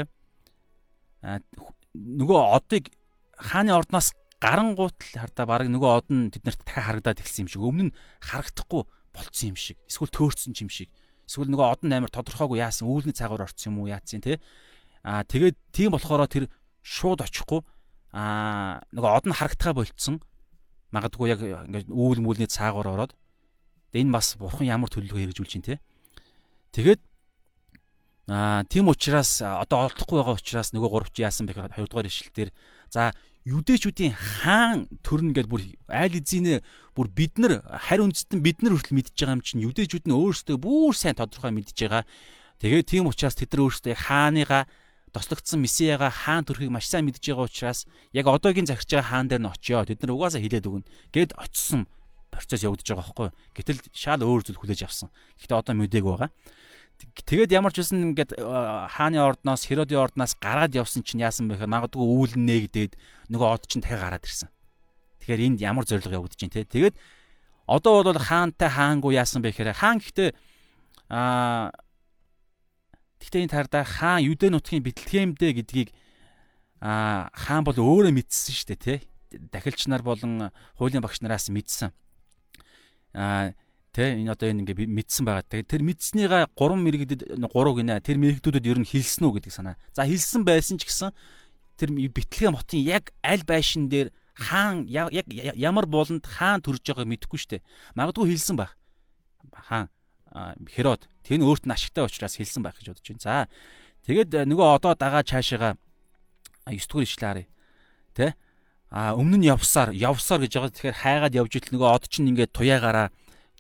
нөгөө одыг хааны ордноос гарангуут л хардаа баг нөгөө од нь тэднэрт дахиад харагдаад эхэлсэн юм шиг. Өмнө нь харагдахгүй болцсон юм шиг. Эсвэл төөрцсөн юм шиг. Эсвэл нөгөө од нь амар тодорхойгүй яасан үүлний цагаар орцсон юм уу яатсан те. Аа тэгээд тийм болохоор тэр шууд очихгүй аа нөгөө од нь харагдахаа болцсон магадгүй яг ингээд үүл мүлний цаагаар ороод Энэ бас бурхан ямар төлөвлөгөө хэрэгжүүлж байна те. Тэгээд аа тийм учраас одоо олдохгүй байгаа учраас нөгөө гуравч яасан бэ гэхээр 2 дугаар ишлэлээр за юдэчүүдийн хаан төрн гэдээ бүр айл эзэнэ бүр бид нар харь үндэстэн бид нар хүртэл мэдж байгаа юм чинь юдэчүүд нь өөрсдөө бүр сайн тодорхой мэдж байгаа. Тэгээд тийм учраас тэд нар өөрсдөө хааныгаа тослогдсон месияга хаан төрхийг маш сайн мэдж байгаа учраас яг одоогийн захирч байгаа хаан дээр нь очио. Тэд нар угаасаа хилээд өгнө. Гэд очсон процесс явагдаж байгаа байхгүй. Гэтэл шал өөр зүйл хүлээж авсан. Гэхдээ одоо мөдөг байгаа. Тэгээд ямар ч үсэн ингээд э, хааны ордноос Херодын ордноос гараад явсан чинь яасан бэ гэхээр магадгүй үүлэн нээгдээд нөгөө од чинь дахиад гараад ирсэн. Тэгэхээр энд ямар зориг явагдаж байна те. Тэгээд одоо бол хаантай хаангүй яасан бэ гэхээр хаан гэхдээ аа Гэхдээ энэ тардаа хаан Юдэ нутгийн Бэтлехемдэ гэдгийг аа хаан бол өөрөө мэдсэн шүү дээ тий. Дахилч нар болон хуулийн багш нараас мэдсэн аа тэ энэ одоо энэ ингээ мэдсэн байгаа. Тэгээд тэр мэдснийгаа 3 мэрэгдэд 3 гинэ. Тэр мэрэгдүүдэд ер нь хэлсэн үү гэдэг санаа. За хэлсэн байсан ч гэсэн тэр битлэгээ мотын яг аль байшин дээр хаан яг ямар болонд хаан төрж байгааг мэдэхгүй штэ. Магадгүй хэлсэн байх. Хаан Херод тэр нь өөрт нь ашигтай учраас хэлсэн байх гэж бодож байна. За тэгээд нөгөө одоо дагаа цаашаага 9 дугаар ишлээ харъя. Тэ? а өмнө нь явсаар явсаар гэж байгаа. Тэгэхээр хайгаад явж итэл нөгөө од чинь ингээд туяагаараа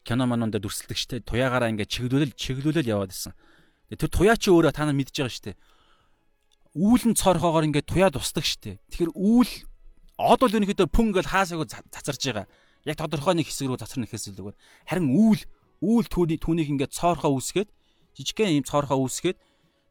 кино манон дээр дүрсэлдэг штэ. Туяагаараа ингээд чиглүүлэл чиглүүлэл яваад исэн. Тэр туяа чи өөрөө та нар мэдж байгаа штэ. Үүлэн цорхоогоор ингээд туяа тусдаг штэ. Тэгэхээр үйл од бол ерөнхийдөө пүн гэж хаасаагүй цацарж байгаа. Яг тодорхой нэг хэсэг рүү цацарна гэхээс илүүгээр харин үйл үйл түүний түүнийг ингээд цоорхоо үүсгээд жижигхэн ийм цоорхоо үүсгээд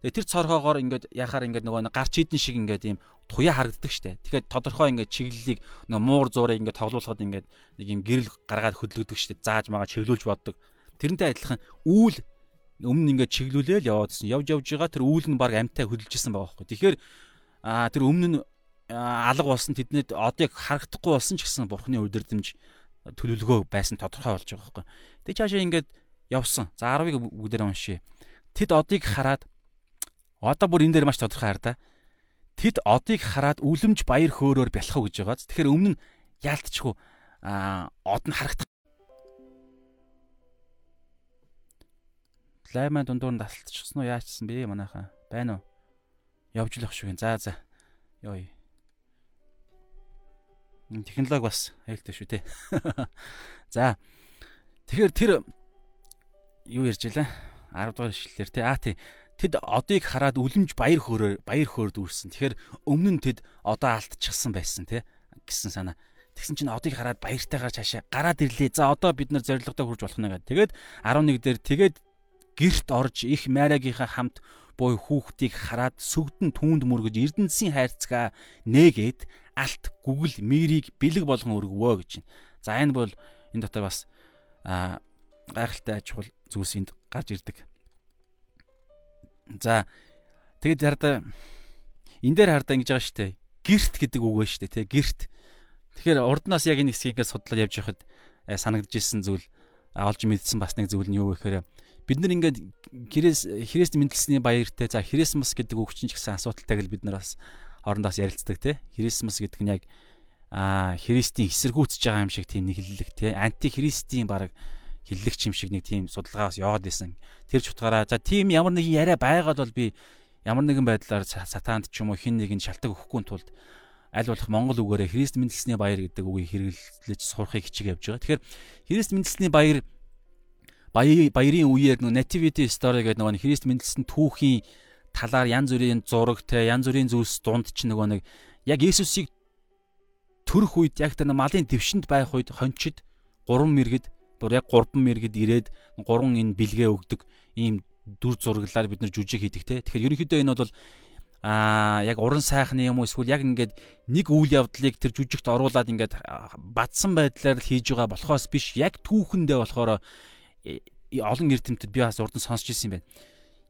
Тэгээ тэр цорхоогоор ингээд яхаар ингээд нөгөө гарч идэн шиг ингээд ийм туяа харагддаг штэ. Тэгэхээр тодорхой ингээд чиглэлийг нөгөө муур зуурыг ингээд тоглуулахад ингээд нэг ийм гэрэл гаргаад хөдлөгдөг штэ. Зааж магаа чиглүүлж боддог. Тэрнтэй адилхан үүл өмнө ингээд чиглүүлээл яваадсэн. Явж явж байгаа тэр үүл нь баг амтай хөдөлжсэн байгаа байхгүй. Тэгэхээр аа тэр өмнө нь алга болсон тэднэд одыг харагдахгүй болсон ч гэсэн бурхны удирдамж төлөвлөгөө байсан тодорхой болж байгаа байхгүй. Тэг чаашаа ингээд явсан. За 10-ыг бүгдээр уншия. Тэд одыг хараад Одоо бүр энэ дээр маш тодорхой хар да. Тэд одыг хараад үлэмж баяр хөөрөөр бялхав гэж байгааз. Тэгэхээр өмнө нь яалтчгүй а од нь харагдах. Лайман дундуур нь тасалдчихсан уу яачсан бэ манайхаа? Байна уу? Явж л ах шиг. За за. Йой. Технологи бас аюултай шүү те. За. Тэгэхээр тэр юу ярьж илаа? 10 дугаар ишлэлээр те. Аа тий. Тэд одыг хараад үлэмж баяр хөөрөөр баяр хөөрд үрсэн. Тэгэхээр өмнө нь тэд одоо алдчихсан байсан тий гэсэн санаа. Тэгсэн чинь одыг хараад баяртайгаар цаашаа гараад ирлээ. За одоо бид нар зоригтой хурж болох нэ гэдэг. Тэгээд 11 дээр тэгээд герт орж их майрагийнхаа хамт буй хүүхдийг хараад сүгдэн түүнд мөргөж эрдэнэсийн хайрцгаа нээгээд алт гүгэл мэрийг бэлэг болгон өргөвөө гэж байна. За энэ бол энэ дотор бас гайхалтай аж ахуй зүйлс энд гарч ирдэг. За тэгээд хардаа энэ дээр хардаа ингэж байгаа штэ. гэрт гэдэг үг байна шүү дээ, тэ гэрт. Тэгэхээр урднаас яг энэ хэсгийг судлаад явж байхад э, санагдж ирсэн зүйл олж мэдсэн бас нэг зүйл нь юу гэхээр бид нар ингээд Христ Христ мэндэлсний баяртай за Христмас гэдэг үг чинь ч гэсэн асуудалтай гэл бид нар бас хоорондоос ярилцдаг те Христмас гэдэг нь яг а Христийн эсэргүүцэж байгаа юм шиг тийм нэг хэллэг те анти Христийн баг хиллэгч юм шиг нэг тийм судалгаа бас яваад байсан. Тэр ч утгаараа за тийм ямар нэгэн яриа байгаад бол би ямар нэгэн байдлаар сатаанд ч юм уу хин нэгэнд шалтгаан өгөхгүй тулд аль болох монгол үгээрээ Христ мэндэлсний баяр гэдэг үгийг хэрэглэж сурахыг хичээг явж байгаа. Тэгэхээр Христ мэндэлсний баяр баярын үеэр нөө nativity story гэдэг нөгөө Христ мэндэлсэн түүхийн талаар янз бүрийн зураг те янз бүрийн зүйлс дунд ч нөгөө нэг яг Есүсийг төрөх үед яг тэр малын твшинд байх үед хончид гурван мэрэгд бүр яг гурван мэрэгд ирээд гурван энэ бэлгээ өгдөг ийм дүр зураглаар бид нар жүжиг хийдэг те. Тэгэхээр ерөнхийдөө энэ бол аа яг уран сайхны юм уу эсвэл яг ингээд нэг үйл явдлыг тэр жүжигт оруулаад ингээд бадсан байдлаар л хийж байгаа болохоос биш яг түүхэндээ болохоор э, олон эрдэмтэд би бас урдан сонсч ирсэн юм байна.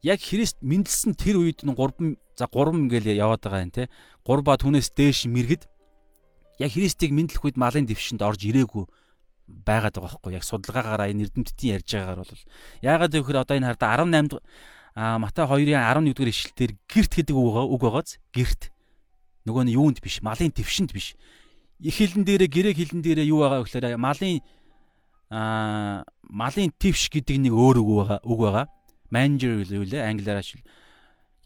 Яг Христ мэндэлсэн тэр үед нь 3 за 3 ингээл яваад байгаа юм те. 3 ба түүнээс дээш мэрэгд яг Христийг мэдлэх үед малын дэвшинд орж ирээгүй байгаад байгаа байхгүй яг судалгаагаараа энэ эрдэмтдийн ярьж байгаагаар бол яагаад гэвэл одоо энэ харда 18 А Матай 2-ын 11 дугаар ишлэлээр гэрт гэдэг үг байгааз гэрт. Нөгөө нь юунд биш, малын твшинд биш. Их хилэн дээрээ грек хилэн дээрээ юу байгаа гэхээр малын а малын твш гэдэг нэг өөр үг байгаа. Үг байгаа. Manger юу лээ англиараа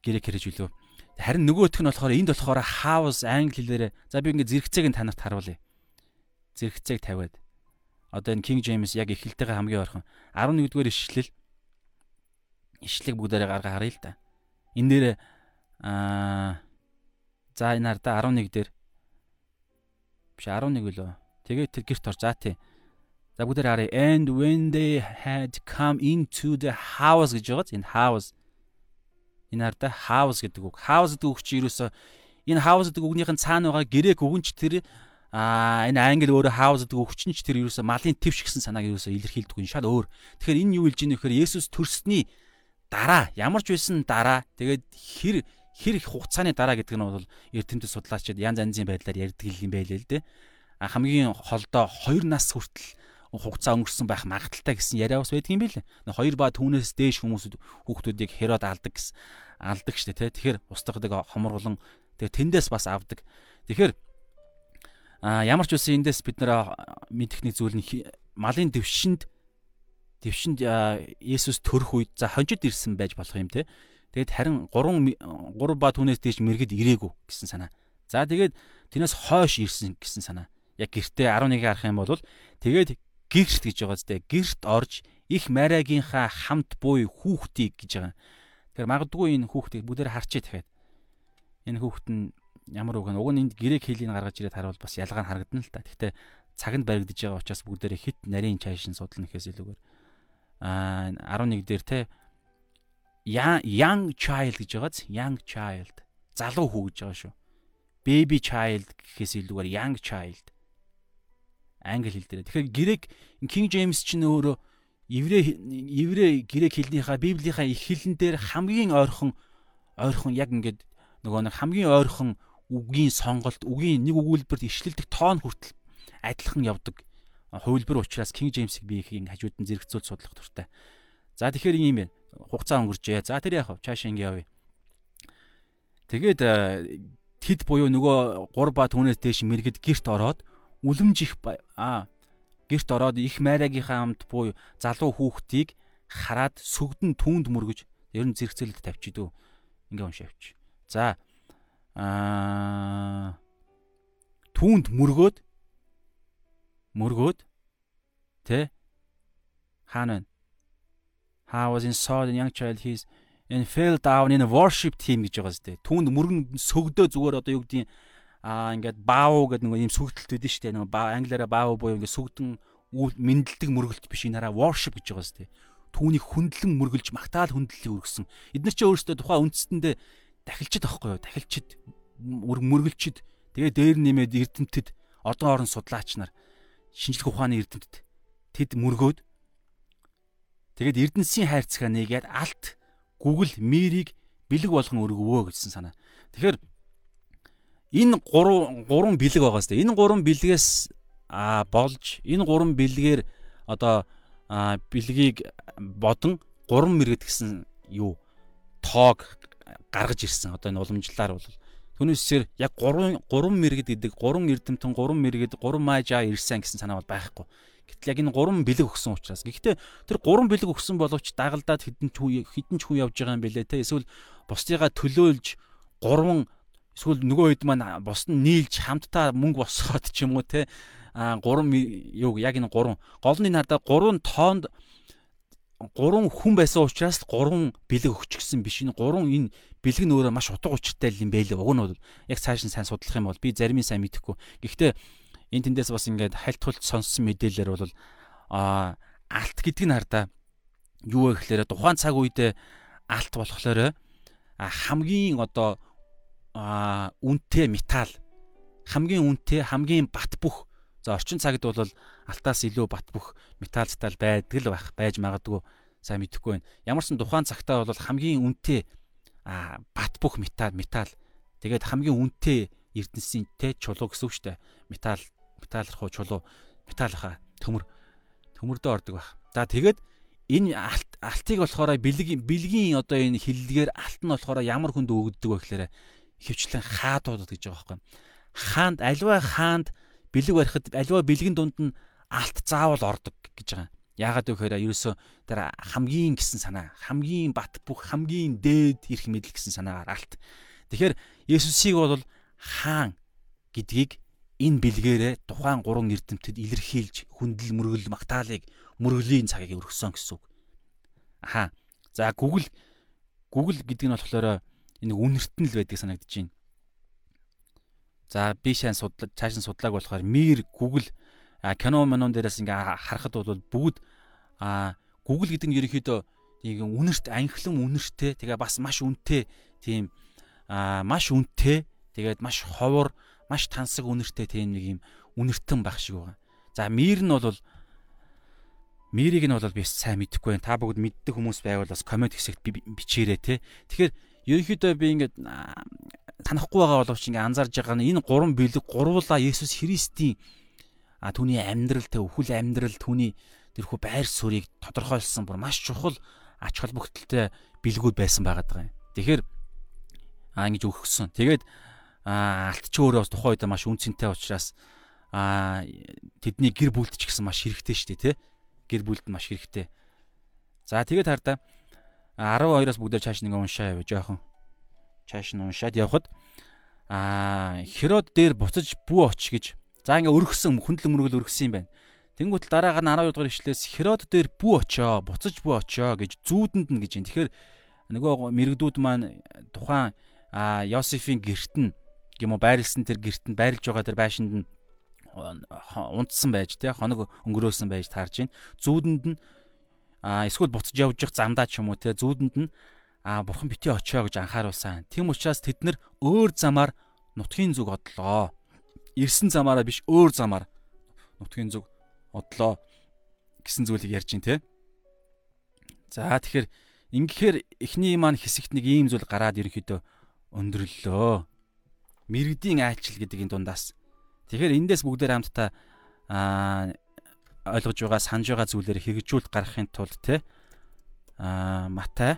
грек хэрэг үлээ. Харин нөгөөх нь болохоор энд болохоор house англи хэлээр за би ингээ зэрэгцээг нь танарт харуулъя. Зэрэгцээг тавиад. Одоо энэ King James яг эхэлтэйгээ хамгийн ойрхон 11 дугаар ишлэл ишлэг бүгдээрээ гаргаа харъя л да. Энэ дээр аа за энэ хардаа 11 дээр биш 11 үлээ. Тэгээд тэр гэрт ор за тий. За бүгдээр харъя. And when they had come into the house гэж байгаа. Энэ house энэ хардаа house гэдэг үг. House гэдэг үг чи ерөөсөө энэ house гэдэг үгнийхэн цаана байгаа грек үгэн ч тэр а энэ англи өөрөө house гэдэг үг чинь ч тэр ерөөсөө малын твш гэсэн санааг ерөөсөө илэрхийлдэг юм шал өөр. Тэгэхээр энэ юу хэлж ийм нөхөр Есүс төрсний дараа ямар ч байсан дараа тэгээд хэр хэр их хугацааны дараа гэдэг нь бол эрдэмтэд судлаачид янз янзын байдлаар ярьдаг юм байлээ л дээ. А хамгийн холдоо 2 нас хүртэл хугацаа өнгөрсөн байх магадaltaй гэсэн яриа бас байдаг юм билээ. Хоёр ба түүнээс дээш хүмүүсүүд хүүхдүүдийг Херод алдаг гэсэн алдаг штэ тий. Тэгэхээр устгадаг хомруулан тэгээ тэндээс бас авдаг. Тэгэхээр а ямар ч үсэн эндээс бид нэр мэдэх нэг зүйл нь малын дэвшинд твшинд Есүс төрөх үед за хонжид ирсэн байж болох юм те. Тэгээд харин 3 3 ба түүнээс дээш мэрэгд ирээгүй гэсэн санаа. За тэгээд тэрнээс хойш ирсэн гэсэн санаа. Яг гэртээ 11-ийг харах юм бол тэгээд гэрт гэж байгаа зү. Гэрт орж их Марагийнхаа хамт буй хүүхдийг гэж байгаа. Тэгэхээр магадгүй энэ хүүхдийг бүгдээр харчээ дахиад. Энэ хүүхд нь ямар үг вэ? Уг нь энд грек хэлийг гаргаж ирээд харуул бас ялгаа нь харагдана л та. Гэхдээ цагнд баригдаж байгаа учраас бүгдээрээ хит нарийн чайшин судлах гэхээс илүүгээр а 11 дээр те young child гэж байгааз young child залуу хүү гэж байгаа шүү. baby child гэхээс илүүгээр young child англи хэл дээр. Тэгэхээр грек King James ч нөөрэ еврей еврей грек хэлнийхаа библийнхаа их хэлэн дээр хамгийн ойрхон ойрхон яг ингээд нөгөө нэг хамгийн ойрхон үгийн сонголт үгийн нэг өгүүлбэрт ишлэлдэх тоон хүртэл адилхан явдаг хувилбар учраас King James-ийг би их хажууд нь зэрэгцүүлж судлах туртай. За тэгэхээр ийм байна. Хугацаа өнгөрчээ. За тэр яах вэ? Чаашаа ингэ явъя. Тэгээд тэд буюу нөгөө 3 ба түүнээс дээш мэрэгд герт ороод үлэмж их аа герт ороод их майрагийнхаа хамт буюу залуу хүүхдийг хараад сүгдэн түүнд мөргөж ер нь зэрэгцээлд тавьчих дөө. Ингээ уншаа авч. За аа түүнд мөргөөд мөргөөд тэ хаана? How was in saw the young child he's and fell down in a worship team гэж байгаа зү. Түүнд мөргөн сөгдөө зүгээр одоо юу гэдгийг аа ингээд баав гэдэг нэг юм сүгдэлт үүдэн штэ нэг англиараа баав буюу ингээд сүгдэн мэндэлдэг мөргөлт биш энэ хараа worship гэж байгаа зү. Түүнийг хүндлэн мөргөлж магтаал хүндлэлийг өргөсөн. Эдгээр ч өөрсдөө тухайн үндэстэндээ дахилчид байхгүй юу? Дахилчид мөргөлчид тэгээ дээр нэмээд эрдэмтэд одон орон судлаач нар шинжлэх ухааны эрдэмтэд тэд мөргөөд тэгээд эрдэнсийн хайрцагаа нэгээд алт гүгэл мэрийг бэлэг болгон өргөвөө гэсэн санаа. Тэгэхээр энэ гурван гурван бэлэг байгаа сте. Энэ гурван бэлгээс а болж энэ гурван бэлгээр одоо бэлгийг бодон гурван мэрэгд гэсэн юу тоог гаргаж ирсэн. Одоо энэ уламжлалаар бол түүнээсээр яг гурван гурван мэрэгд гэдэг гурван эрдэмтэн гурван мэрэгд гурван маажаа ирсэн гэсэн санаа бол байхгүй. Гэтэл яг энэ гурван бэлэг өгсөн учраас. Гэхдээ тэр гурван бэлэг өгсөн боловч дагалдаад хідэн ч хідэн ч хүн явж байгаа юм бэлээ те. Эсвэл бусдыгаа төлөөлж гурван эсвэл нөгөө хэд маань бус нь нийлж хамтдаа мөнгө босгоод ч юм уу те. А гурван юу яг энэ гурван гол нь надад гурван тоонд гурван хүн байсан учраас гурван бэлэг өгч гисэн биш энэ гурван энэ бэлэг нь өөрөө маш утга учиртай юм байлээ. Уг нь бол яг цааш нь сайн судлах юм бол би зарим нь сайн мэдэхгүй. Гэхдээ энэ тэндээс бас ингээд хальтгуулт сонссон мэдээлэлээр бол а алт гэдэг нь хардаа юу вэ гэхээр тухайн цаг үедээ алт болохоор хамгийн одоо үнэтэй металл хамгийн үнэтэй хамгийн бат бөх за орчин цагт бол алтаас илүү бат бөх металлтай байдаг л байх байж магадгүй сайн мэдэхгүй байна. Ямар ч тухайн цагтаа бол хамгийн үнэтэй бат бөх металл металл тэгээд хамгийн үнэтэй эрдэнсийн тэ чулуу гэсэн үг шүү дээ. Металл металлах уу чулуу металлаха төмөр төмөрдөө ордог байх. За тэгээд энэ алт алтыг болохоор бэлгийн бэлгийн одоо энэ хиллэгээр алт нь болохоор ямар хүнд өгдөг вэ гэхээр хөвчлэн хаадуудад гэж байгаа байхгүй. Хаанд альва хаанд бэлэг барихад альва бэлгийн дунд нь алт заавал ордог гэж байгаа. Яагаад гэхээр ерөөсөө тэр хамгийн гэсэн санаа, хамгийн бат бүх хамгийн дээд ирэх мэдл гэсэн санаагаар алт. Тэгэхээр Есүсийг бол хаан гэдгийг энэ бэлгээрээ тухайн гурван эрдэмтэд илэрхийлж хүндэл мөргөл магтаалыг мөргөлийн цагийг өргөсөн гэсэн үг. Аха. За Google Google гэдэг нь болохоор энэ үнэртэн л байдаг санагдаж байна. За би шайн судлаа цааш нь судлааг болохоор Mir Google кино манон дээрээс ингээ харахад бол бүгд Google гэдэг нь ерөнхийдөө нэг үнэрт анхлан үнэртэй тэгээ бас маш үнэтэй тийм маш үнэтэй тэгээд маш ховор маш тансаг үнэртэй тийм нэг юм үнэртэн байх шиг байгаа. За мир нь бол мирийг нь бол би сайн мэдэхгүй байна. Та бүгд мэддэг хүмүүс байвал бас комент хэсэгт бичээрэй те. Тэгэхээр ерөнхийдөө би ингээд санахгүй байгаа боловч ингээд анзаарж байгаа нь энэ гурван бэлэг гурвуулаа Есүс Христийн а түүний амьдрал тэ өхөл амьдрал түүний тэрхүү байр суурийг тодорхойлсон бүр маш чухал ач холбогдолтой бэлгүүд байсан байгаа юм. Тэгэхээр а ингэж өгсөн. Тэгээд алтч өөрөө бас тухайн үед маш үнцэнтэй учраас а тэдний гэр бүлд ч гэсэн маш хэрэгтэй шүү дээ тий. Гэр бүлд маш хэрэгтэй. За тэгээд хардаа 12-оос бүгдээ чааш нэг уншаа яваа жоохон. Чааш нь уншаад явхад а Херод дээр буцаж бүү оч гэж За ингээ өргөсөн хүндлэн мөргөл өргөсөн юм байна. Тэнгүүтэл дараагаар нь 12 дугаар ишлээс Херод дээр бүү очоо, буцаж бүү очоо гэж зүүдэнд нь гэж юм. Тэгэхээр нөгөө мэрэгдүүд маань тухайн а Йосефийн герт нь юм уу байрлсан тэр герт нь байрлж байгаа тэр байшинд нь унтсан байж тэ хоног өнгөрөөсөн байж таарж байна. Зүүдэнд нь а эсвэл буцаж явж явах замдаа ч юм уу тэ зүүдэнд нь а бурхан битгий очоо гэж анхааруулсан. Тэм учраас тэд нэр өөр замаар нутгийн зүг одлоо ирсэн замаараа биш өөр замаар нутгийн зүг одлоо гэсэн зүйлийг ярьж байна те. За тэгэхээр ингэхээр эхний маань хэсэгт нэг ийм зүйл гараад ерөнхийдөө өндөрлөлөө. Мэргэдийн айлчил гэдэг энэ дундаас. Тэгэхээр эндээс бүгдээр хамтдаа аа ойлгож байгаа санаж байгаа зүйлээр хэрэгжүүлэлт гаргахын тулд те аа Матай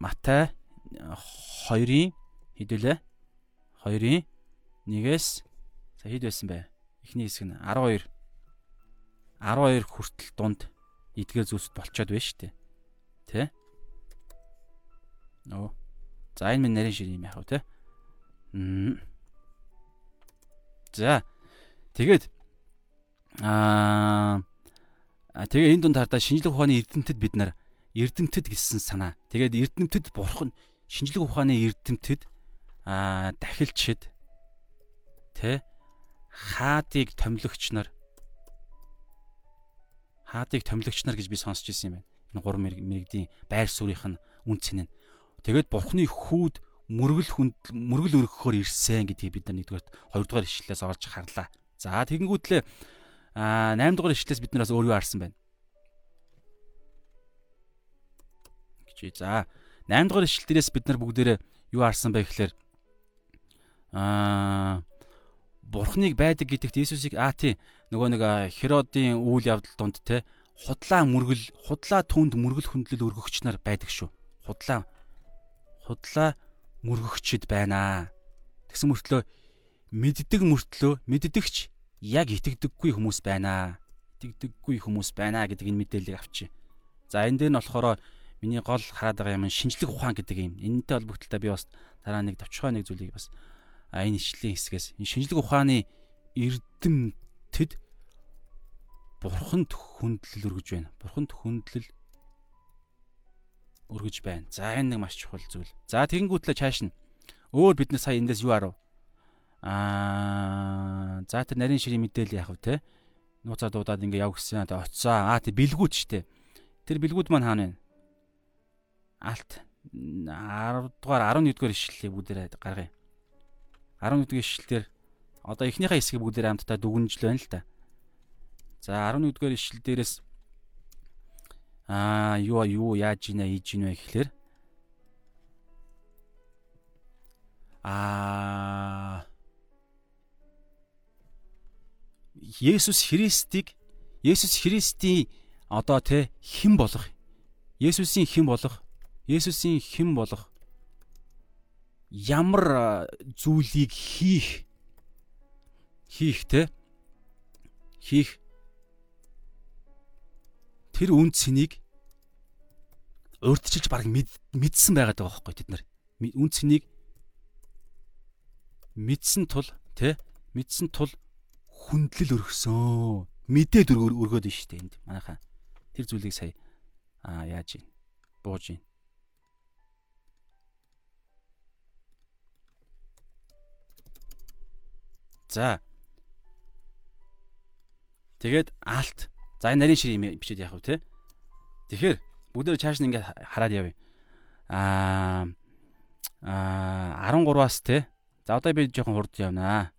Матай 2-ын хэдүүлээ 2-ын 1-ээс за хэд байсан бэ? Эхний хэсэг нь 12 12 хүртэл дунд эдгээр зүйлс болчоод байна шүү дээ. Тэ? Нөө. За энэ минь нарийн шир юм яах вэ, тэ? За. Тэгээд аа тэгээ энэ дунд хардаа шинжлэх ухааны эрдэмтэд бид нар эрдэмтэд гэсэн санаа. Тэгээд эрдэмтэд бурхан шинжлэх ухааны эрдэмтэд аа дахилчид тэ хаадыг томилогч нар хаадыг томилогч нар гэж би сонсч ирсэн юм байна. Энэ гурван мэрэгдийн байр суурийнх нь үн цэн нь. Тэгээд бурхны хүүд мөргөл хүнд мөргөл өргөхөөр ирсэн гэдгийг бид нар нэгдүгээр хоёрдугаар ишлэлээс олж харлаа. За тэгэнгүүтлээ а 8 дугаар ишлэлээс бид нараас өөр юу харсан байна. Гэж. За 8 дугаар ишлэл дээрээс бид нар бүгдээрээ юу харсан бэ гэхээр аа Бурхныг байдаг гэдэгт Иесусыг аа тий нөгөө нэг Херодын үйл явдал донд те худлаа мөргөл худлаа түнд мөргөл хөндлөл өргөгч нар байдаг шүү. Худлаа худлаа мөргөгчд байна. Тэгсэн мөртлөө мэддэг мөртлөө мэддэгч яг итгэдэггүй хүмүүс байна. Итгэдэггүй хүмүүс байна гэдэг энэ мэдээллийг авчи. За энэ дээр нь болохоор миний гол хараад байгаа юм шинжлэх ухаан гэдэг юм. Энэтэй холбогдлоо би бас дараа нэг товчхой нэг зүйлийг бас энэ ишлийн хэсгээс энэ шинжлэх ухааны эрдэмтэд бурханд хүндлэл өргөж байна. Бурханд хүндлэл өргөж байна. За энэ нэг маш чухал зүйл. За тэгэнгүүтлээ чааш нь өөр бид нар сая эндээс юу арав? Аа за тэр нарийн ширийн мэдээлэл яах вэ те? Нууцаа дуудаад ингээ яв гэсэн. Тэгээ оцсон. Аа тэр бэлгүүд штэ. Тэр бэлгүүд маань хаана вэ? Алт 10 дугаар 11 дугаар ишлэлийг бүгдээрээ гаргая. 11 дугаар ишлэлээр одоо эхнийхээ хэсгийг бүгдээр хамтдаа дүгнжл байна л та. За 11 дугаар ишлэл дээрээс аа юу юу яаж ийнэ хийж ийнэ гэхлээр? Аа. Есүс Христийг Есүс Христийн одоо тэ хэн болох? Есүсийн хэн болох? Есүсийн хэн болох? Ямар зүйлийг хийх? Хийх те? Хийх тэр үн цэнийг урдчилж баг мэдсэн байгаад байгаа байхгүй тэд нар. Үн цэнийг мэдсэн тул те мэдсэн тул хүндлэл өргөсөн мэдээд өргөөд нь штэ энд. Манайхаа тэр зүйлийг сая аа яаж юм? Бууж юм. За. Тэгээд алт. За энэ нарийн шир юм бичээд яах вэ те? Тэгэхээр бүгдээ чааш нь ингээд хараад явъя. Аа аа 13-аас те. За одоо би жоохон хурд явнаа.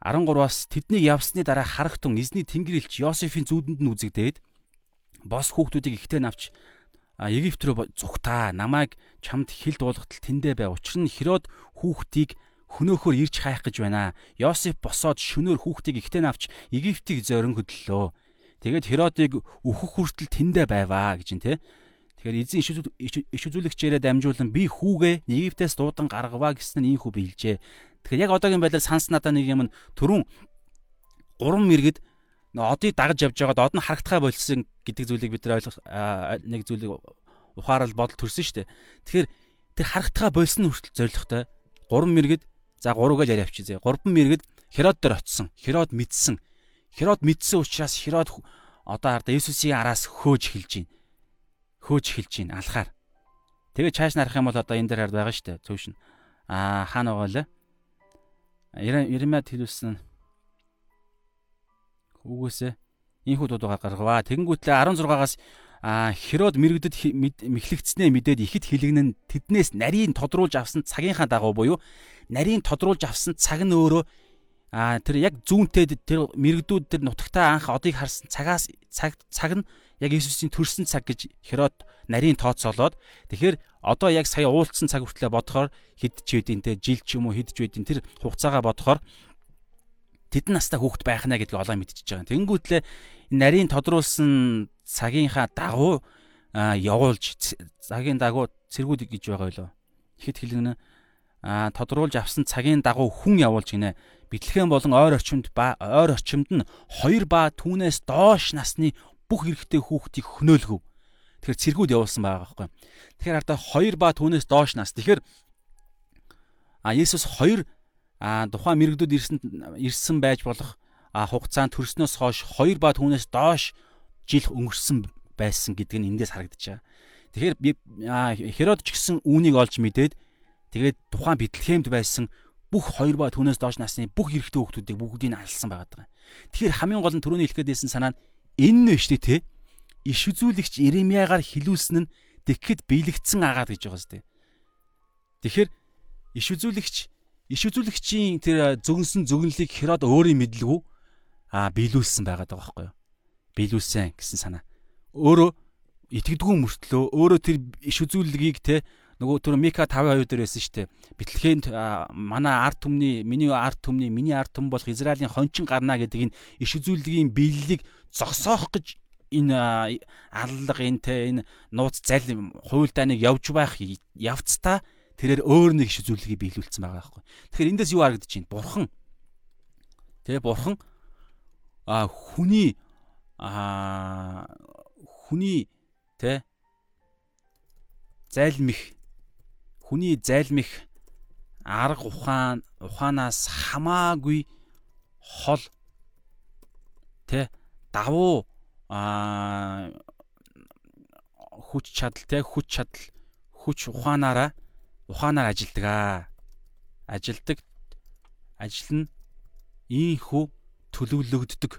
13-аас тэднийг явсны дараа харахтун эзний тэнгэр элч Йосефийн зүүдэнд нь үзэгдээд бос хүүхдүүдийг ихтэй навч Египт рүү зүгтаа намайг чамд хил дуулгатал тэндэ бай. Учир нь Херод хүүхдийг хөнөөхөөр ирж хайх гэж байна. Йосеф босоод шөнөөр хүүхдийг ихтэй навч Египтийг зорин хөдлөлөө. Тэгээд Херодыг өөхөх хүртэл тэндэ байваа гэж нь те. Тэгэхээр эзэн иш үзүүлэгчээрээ дамжуулан би хүүгээ Египтээс дуудан гаргаваа гэсэн нь ийхүү биелжээ. Тэгэхээр яг одоогийн байдлаар санс надаа нэг юм түрүүн 3 мэрэгд одыг дагаж явж байгаад од нь харагдхаа болсон гэдэг зүйлийг бид нар ойлгох нэг зүйлийг ухаарал бодол төрсөн шүү дээ. Тэгэхээр тэр харагдхаа болсон хүртэл зоригтой 3 мэрэгд За 3 гэж яриа авчи зэ. 3 мэрэгд Херод дээр очсон. Херод мэдсэн. Херод мэдсэн учраас Херод одоо хараа Есүсийн араас хөөж эхэлж байна. Хөөж эхэлж байна алхаар. Тэгээ чааш нарах юм бол одоо энэ дээр хард байгаа шүү дээ. Цөөвшин. Аа хаана байгаа лээ? Иремяд хэлүүлсэн хүүгээсээ энэ хүү дуудаа гаргаваа. Тэгэнгүүтлээ 16-аас а Херод мэрэгдэд мэхлэгдснээ мэдээд ихэд хилэгнэн тэднээс нарийн тодруулж авсан цагийнхаа дагуу буюу нарийн тодруулж авсан цаг нь өөрөө а тэр яг зүүнтэй тэр мэрэгдүүд тэр нутагтаа анх одыг харсан цагаас цаг цаг нь яг Иесусийн төрсэн цаг гэж Херод нарийн тооцоолоод тэгэхээр одоо яг сая уулцсан цаг хүртлээр бодохоор хэд ч үедийн те жил ч юм уу хэд ч үедийн тэр хугацаагаа бодохоор тэдэн настай хүүхэд байх наа гэдгийг олоо мэдчихэж байгаа. Тэнгүүтлээ нарийн тодруулсан цагийнхаа дагуу явуулж цагийн дагуу цэргүүд гэж байгаа юу? Ихэд хэлгэнэ тодруулж авсан цагийн дагуу хүн явуулж гинэ. Битлэхэн болон ойр орчимд ба ойр орчимд нь 2 ба түүнээс доош насны бүх эрэгтэй хүүхдийг хөнөөлгөв. Тэгэхээр цэргүүд явуулсан байгаа байхгүй. Тэгэхээр ардаа 2 ба түүнээс доош нас. Тэгэхээр а Есүс 2 а тухайн мэрэгдүүд ирсэн ирсэн байж болох хугацаанд төрснөөс хойш 2 ба түүнээс доош жил өнгөрсөн байсан гэдг нь эндээс харагдаж байгаа. Тэгэхээр Херод ч гэсэн үүнийг олж мэдээд тэгээд тухайн Бэтлехемд байсан бүх 2 ба түүнээс доош насны бүх эрэгтэй хүүхдүүдийг бүгдийг нь алсан байгаа. Тэгэхээр хамгийн гол нь түрүүний хэлэх гээдсэн санаа нь энэ нь шүү дээ те. Иш үзүүлэгч Иремьягаар хилүүлсэн нь тэгэхэд биелэгдсэн агаад гэж байгаа сте. Тэгэхээр иш үзүүлэгч иш үзүүлэгчийн тэр зөгнсөн зөгнөлийг Херод өөрийн мэдлгүй а биелүүлсэн байгаа даа байхгүй юу? Биелүүлсэн гэсэн санаа. Өөрөө итгэдэггүй мөртлөө өөрөө тэр иш үзүүлэлгийг те нөгөө түр Мика 5:2 дээр байсан шүү дээ. Битлэхэнд манай арт түмний миний арт түмний миний арт түм болох Израилийн хончин гарна гэдэг энэ иш үзүүлэлгийн биелэлийг зогсоох гэж энэ аллага энэ те энэ нууц зал хууль дааныг явж байх явцдаа тэрээр өөр нэг иш үзүүлэлгийг биелүүлсэн байгаа байхгүй. Тэгэхээр эндээс юу харагдаж байна? Бурхан тэгээ бурхан а хүний а хүний те зайлмих хүний зайлмих арга ухаан ухаанаас хамаагүй хол тэ давуу а хүч чадал тэ хүч чадал хүч ухаанаараа ухаанаар ажилдаг аа ажилдаг ажил нь ийхүү төлөвлөгддөг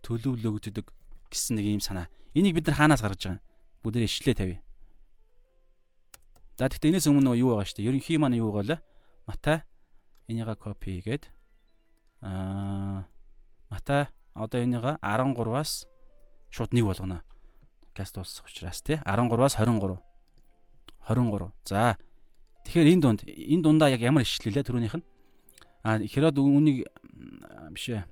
төлөвлөгддөг гэсэн нэг юм санаа. Энийг бид нар хаанаас гаргаж байгаа юм? Бүгд ишлээ тавь. За тэгтээ энэс өмнө юу байгаа шүү дээ. Ерөнхий маань юу байгаа лээ? Матай энийга копи хийгээд аа Матай одоо энийга 13-аас шууд нэг болгоно. Каст дуусах учраас тий 13-аас 23. 23. За тэгэхээр энэ дунд энэ дундаа яг ямар ишлэлээ түрүүнийх нь? А Херод үүнийг биш ээ.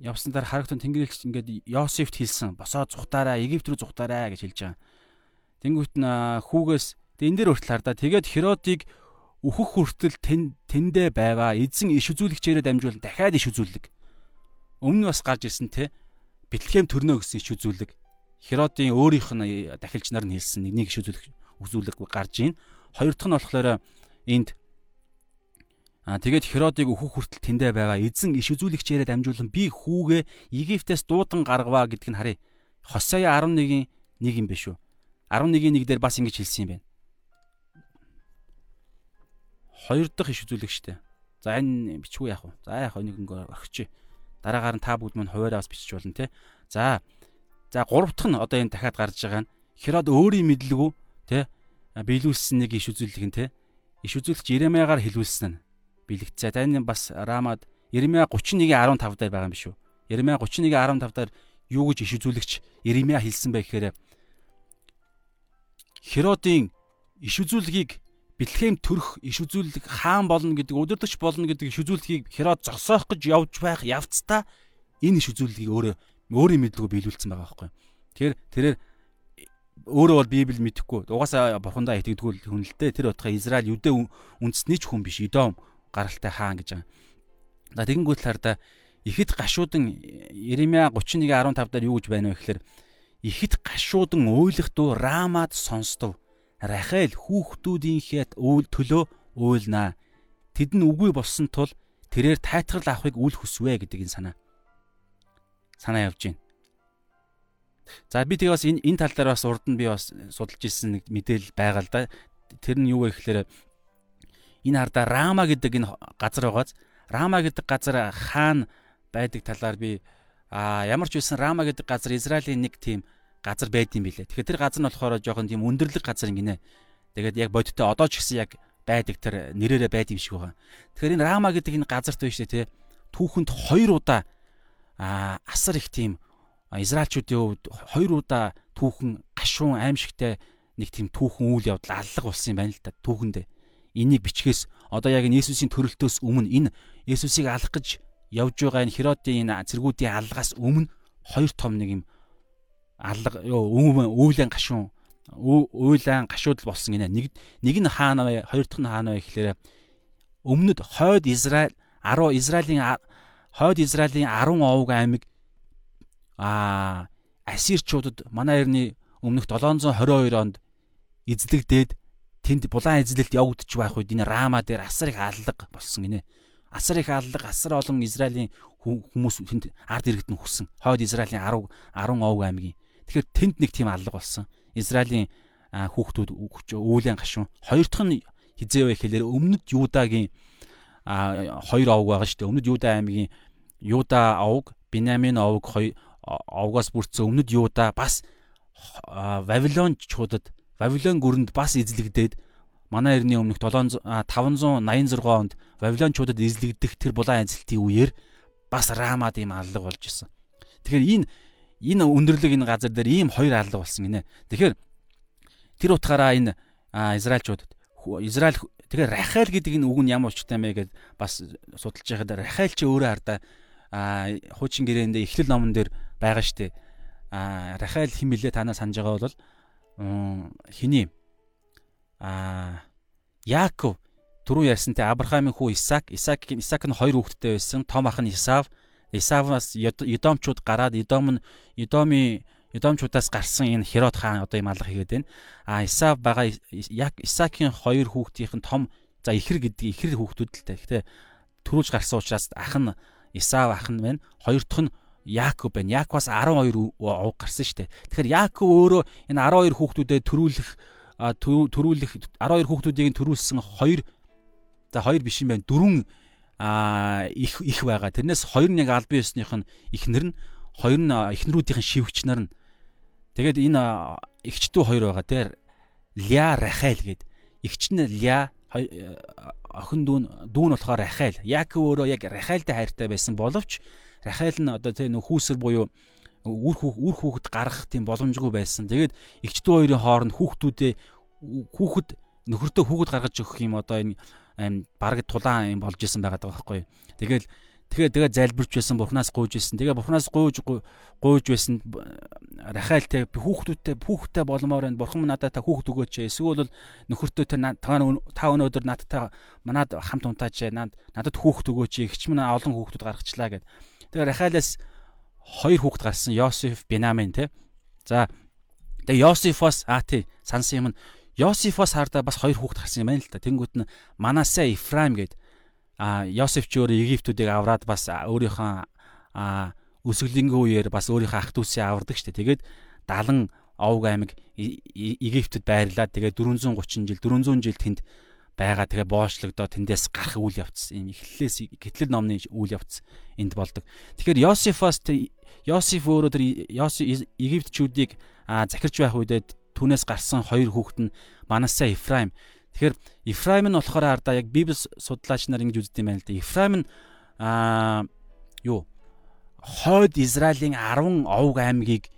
Явсан дараа харагтун тэнгэрлэгч ингээд Йосефт хэлсэн. Босоо зүхтаараа Египт рүү зүхтаараа гэж хэлж байгаа. Тэнгүүт нь хүүгээс энэ дээр хүртэл хардаа тэгээд Херодыг өөхөх хүртэл тэндэ байваа. Эзэн иш үзүүлэгчээрээ дамжуулан дахиад иш үзүүлэг. Өмнө бас гарч ирсэн те Бэтлехэм төрнө гэсэн иш үзүүлэг. Херодын өөрийнх нь дахилч нар нь хэлсэн нэг иш үзүүлэг үзүүлэг гарч ийн. Хоёр дахь нь болохоор энд Аа тэгээд Херодыг өөхөх хүртэл тэндэ байгаа. Эзэн иш үзүүлэгчээрээ дамжуулан би хүүгээ Египтээс дуудан гаргаваа гэдг нь харъя. Хосея 11-ийн 1 юм биш үү? 11-ийн 1 дээр бас ингэж хэлсэн юм байна. Хоёр дахь иш үзүүлэг штэ. За энэ бичгүй яах вэ? За яг нэг ингээ огч. Дараагаар нь та бүгд мань хуваараа бас бичиж болно те. За. За гурав дахь нь одоо энэ дахиад гарч байгаа нь Херод өөрийн мэдлэгүү те биелүүлсэн нэг иш үзүүлэг нь те. Иш үзүүлэгч Иремягаар хэлүүлсэн нь бэлэгцээ. Энэ бас Рамад Иремя 31:15 дээр байгаа юм биш үү? Иремя 31:15 дээр юу гэж иш үзүүлэгч Иремя хэлсэн бэ гэхээр Херодын иш үзүүлгийг Бэтлехэм төрөх иш үзүүлэг хаан болно гэдэг өдөртөгч болно гэдэг иш үзүүлгийг Херод зогсоох гэж явж байх явцдаа энэ иш үзүүлгийг өөрөө өөрийн мэдлэгөө биелүүлсэн байгаа байхгүй. Тэгэхээр тэрээр өөрөө бол Библи мэдэхгүй. Угаасаа бурхандаа итгэдэггүй хүн л дээ. Тэр утгаа Израиль юдэ үндэсний ч хүн биш. Идом гаралтай хаан гэж байгаа. За тэгэнгүүт талаар да ихэд гашуудан Иремья 31:15 дээр юу гэж байна вэ гэхээр ихэд гашуудан уйлахдуу Рамад сонстов. Рахел хүүхдүүдийнхээ үйл төлөө уйлнаа. Тэд нь үгүй болсон тул тэрээр тайтгал авахыг үл хүсвэ гэдэг энэ санаа. Санаа явж байна. За би тэгээ бас энэ энэ тал дээр бас урд нь би бас судалж ирсэн нэг мэдээлэл байгаа л да. Тэр нь юу вэ гэхээр энэ хардаа Рама гэдэг энэ газар байгааз Рама гэдэг газар хаан байдаг талаар би А ямар ч үсэн Рама гэдэг газар Израилийн нэг тийм газар байд юм билэ. Тэгэхээр тэр газар нь болохоор жоохон тийм өндөрлөг газар гинэ. Тэгээд яг бодиттой одоо ч гэсэн яг байдаг тэр нэрээрээ байд юм шиг байгаа. Тэгэхээр энэ Рама гэдэг энэ газарт биш тий түүхэнд хоёр удаа а асар их тийм Израильчүүдийн хувьд хоёр удаа түүхэн гашуун аимшигтай нэг тийм түүхэн үйл явдал аллах болсон юм байна л да түүхэндээ. Энийг бичгээс одоо яг Иесусийн төрөлтөөс өмнө энэ Иесусыг алах гэж явж байгаа энэ Херодын энэ цэргүүдийн аллагаас өмнө хоёр том нэг юм алга өвлэн гашуун уйлан гашуудл болсон гинэ. Нэг нэг нь хаана вэ? Хоёр дахь нь хаана вэ гэхээр өмнөд хойд Израиль 10 Израилийн хойд Израилийн 10 овг аймаг а Ассирчуудад манай эртний өмнөх 722 онд эзлэгдээд тэнд булан эзлэлт явагдаж байх үед энэ Рама дээр асар их аллаг болсон гинэ асар их аллаг асар олон Израилийн хүмүүс тэнд ард иргэд нь хүссэн. Хойд Израилийн 10 10 овг аймгийн. Тэгэхээр тэнд нэг тийм аллаг болсон. Израилийн хүүхдүүд үүлэн гашуун. Хоёр дахь нь хизээ вэ гэхээр өмнөд Юдагийн хоёр овг байгаа шүү дээ. Өмнөд Юда аймгийн Юда овг, Бинамин овг хоёр овгоос бүрдсэн өмнөд Юда бас Вавилон чуудад Вавилон гүрэнд бас эзлэгдээд манай эртний өмнөх 700 586 онд Вавилончуудад эзлэгдэх тэр булан амжилтын үеэр бас Рамад ийм аллаг болж исэн. Тэгэхээр энэ энэ өндөрлөг энэ газар дээр ийм хоёр алга болсон гинэ. Тэгэхээр тэр утгаараа энэ Израильчуудад Израиль тэгэхээр Рахайл гэдэг энэ үг нь ямар учиртай мэ гэдээ бас судалж байхад Рахайл чи өөрөө хардаа хуучин гэрээндээ эхлэл номон дээр байгаа штэ. Рахайл хэм билээ танаа санаж байгаа бол хиний а Яаков түрүү ярьсан те Авраамийн хүү Исаак, Исаакийн Исаак нь хоёр хүүхэдтэй байсан. Том ах нь Исав. Исаваас Едомчууд гараад Едом нь Едомын Едомчуудаас гарсан энэ Херод хаан одоо юм алга хийгээд байна. А Исав байгаа яг Исаакийн хоёр хүүхдийн том за ихэр гэдэг ихэр хүүхдүүд л та. Гэхдээ төрүүлж гарсан учраас ах нь Исав ах нь байна. Хоёр дахь нь Яаков байна. Яаковаас 12 ов гарсан шүү дээ. Тэгэхээр Яаков өөрөө энэ 12 хүүхдүүдэд төрүүлэх төрүүлэх 12 хүүхдүүдийг төрүүлсэн хоёр за хоёр биш юм байна. Дөрвөн а их их байгаа. Тэрнээс хоёр нь яг албан ёсных нь ихнэр нь хоёр нь ихнэрүүдийн шивгч нар нь тэгээд энэ эгчдүү хоёр байгаа. Тэр Ля Рахайл гээд эгч нь Ля охин дүүн дүүн болохоор Рахайл. Яаков өөрөө яг Рахайлтай хайртай байсан боловч Рахайл нь одоо тийм хүүсэр буюу үр үр хүүхэд гаргах тийм боломжгүй байсан. Тэгээд эгчдүү хоёрын хооронд хүүхдүүдээ хүүхэд нөхөртөө хүүхэд гаргаж өгөх юм одоо энэ бараг тулаан юм болж исэн байгаа байхгүй. Тэгэл тэгээ тэгээ залбирч байсан бурхнаас гуйж исэн. Тэгээ бурхнаас гуйж гуйж байсан Рахайлтэй хүүхдүүдтэй хүүхдтэй болмоор энэ бурхан надад та хүүхд өгөөч. Эсвэл нөхөртөө та өнөөдөр надтай манад хамт унтаач. Надад хүүхд өгөөч. Игч минь олон хүүхдүүд гаргачлаа гэд. Тэгээ Рахайлаас хоёр хүүхд гарсан. Йосеф, Бенамин те. За тэгээ Йосефоос аа тий сансан юм нь Йосифос хардаа бас хоёр хүүхэд гарсан юм байна л та. Тэнгүүт нь Манасэ, Ифраим гээд а Йосеф ч өөрөө Египтүүдийг авраад бас өөрийнхөө а өсөглөнгөө үеэр бас өөрийнхөө ах дүүсээ авардаг штэ. Тэгээд 70 овг аймаг Египтэд байрлаад тэгээд 430 жил 400 жил тэнд байгаа тэгээ боочлогдоо тэндээс гарах үйл явц юм эхлэлээс гэтлэл номны үйл явц энд болдог. Тэгэхээр Йосефос Йосеф өөрөө тэр Египтчүүдийг захирч байх үедээ түүнээс гарсан хоёр хүүхэд нь Манасэ Ифраим. Тэгэхээр Ифраим нь болохоор ардаа яг Библи судлаач нар ингэж үздэг юм байна л да. Ифраим нь аа юу хойд Израилийн 10 овг аймгийг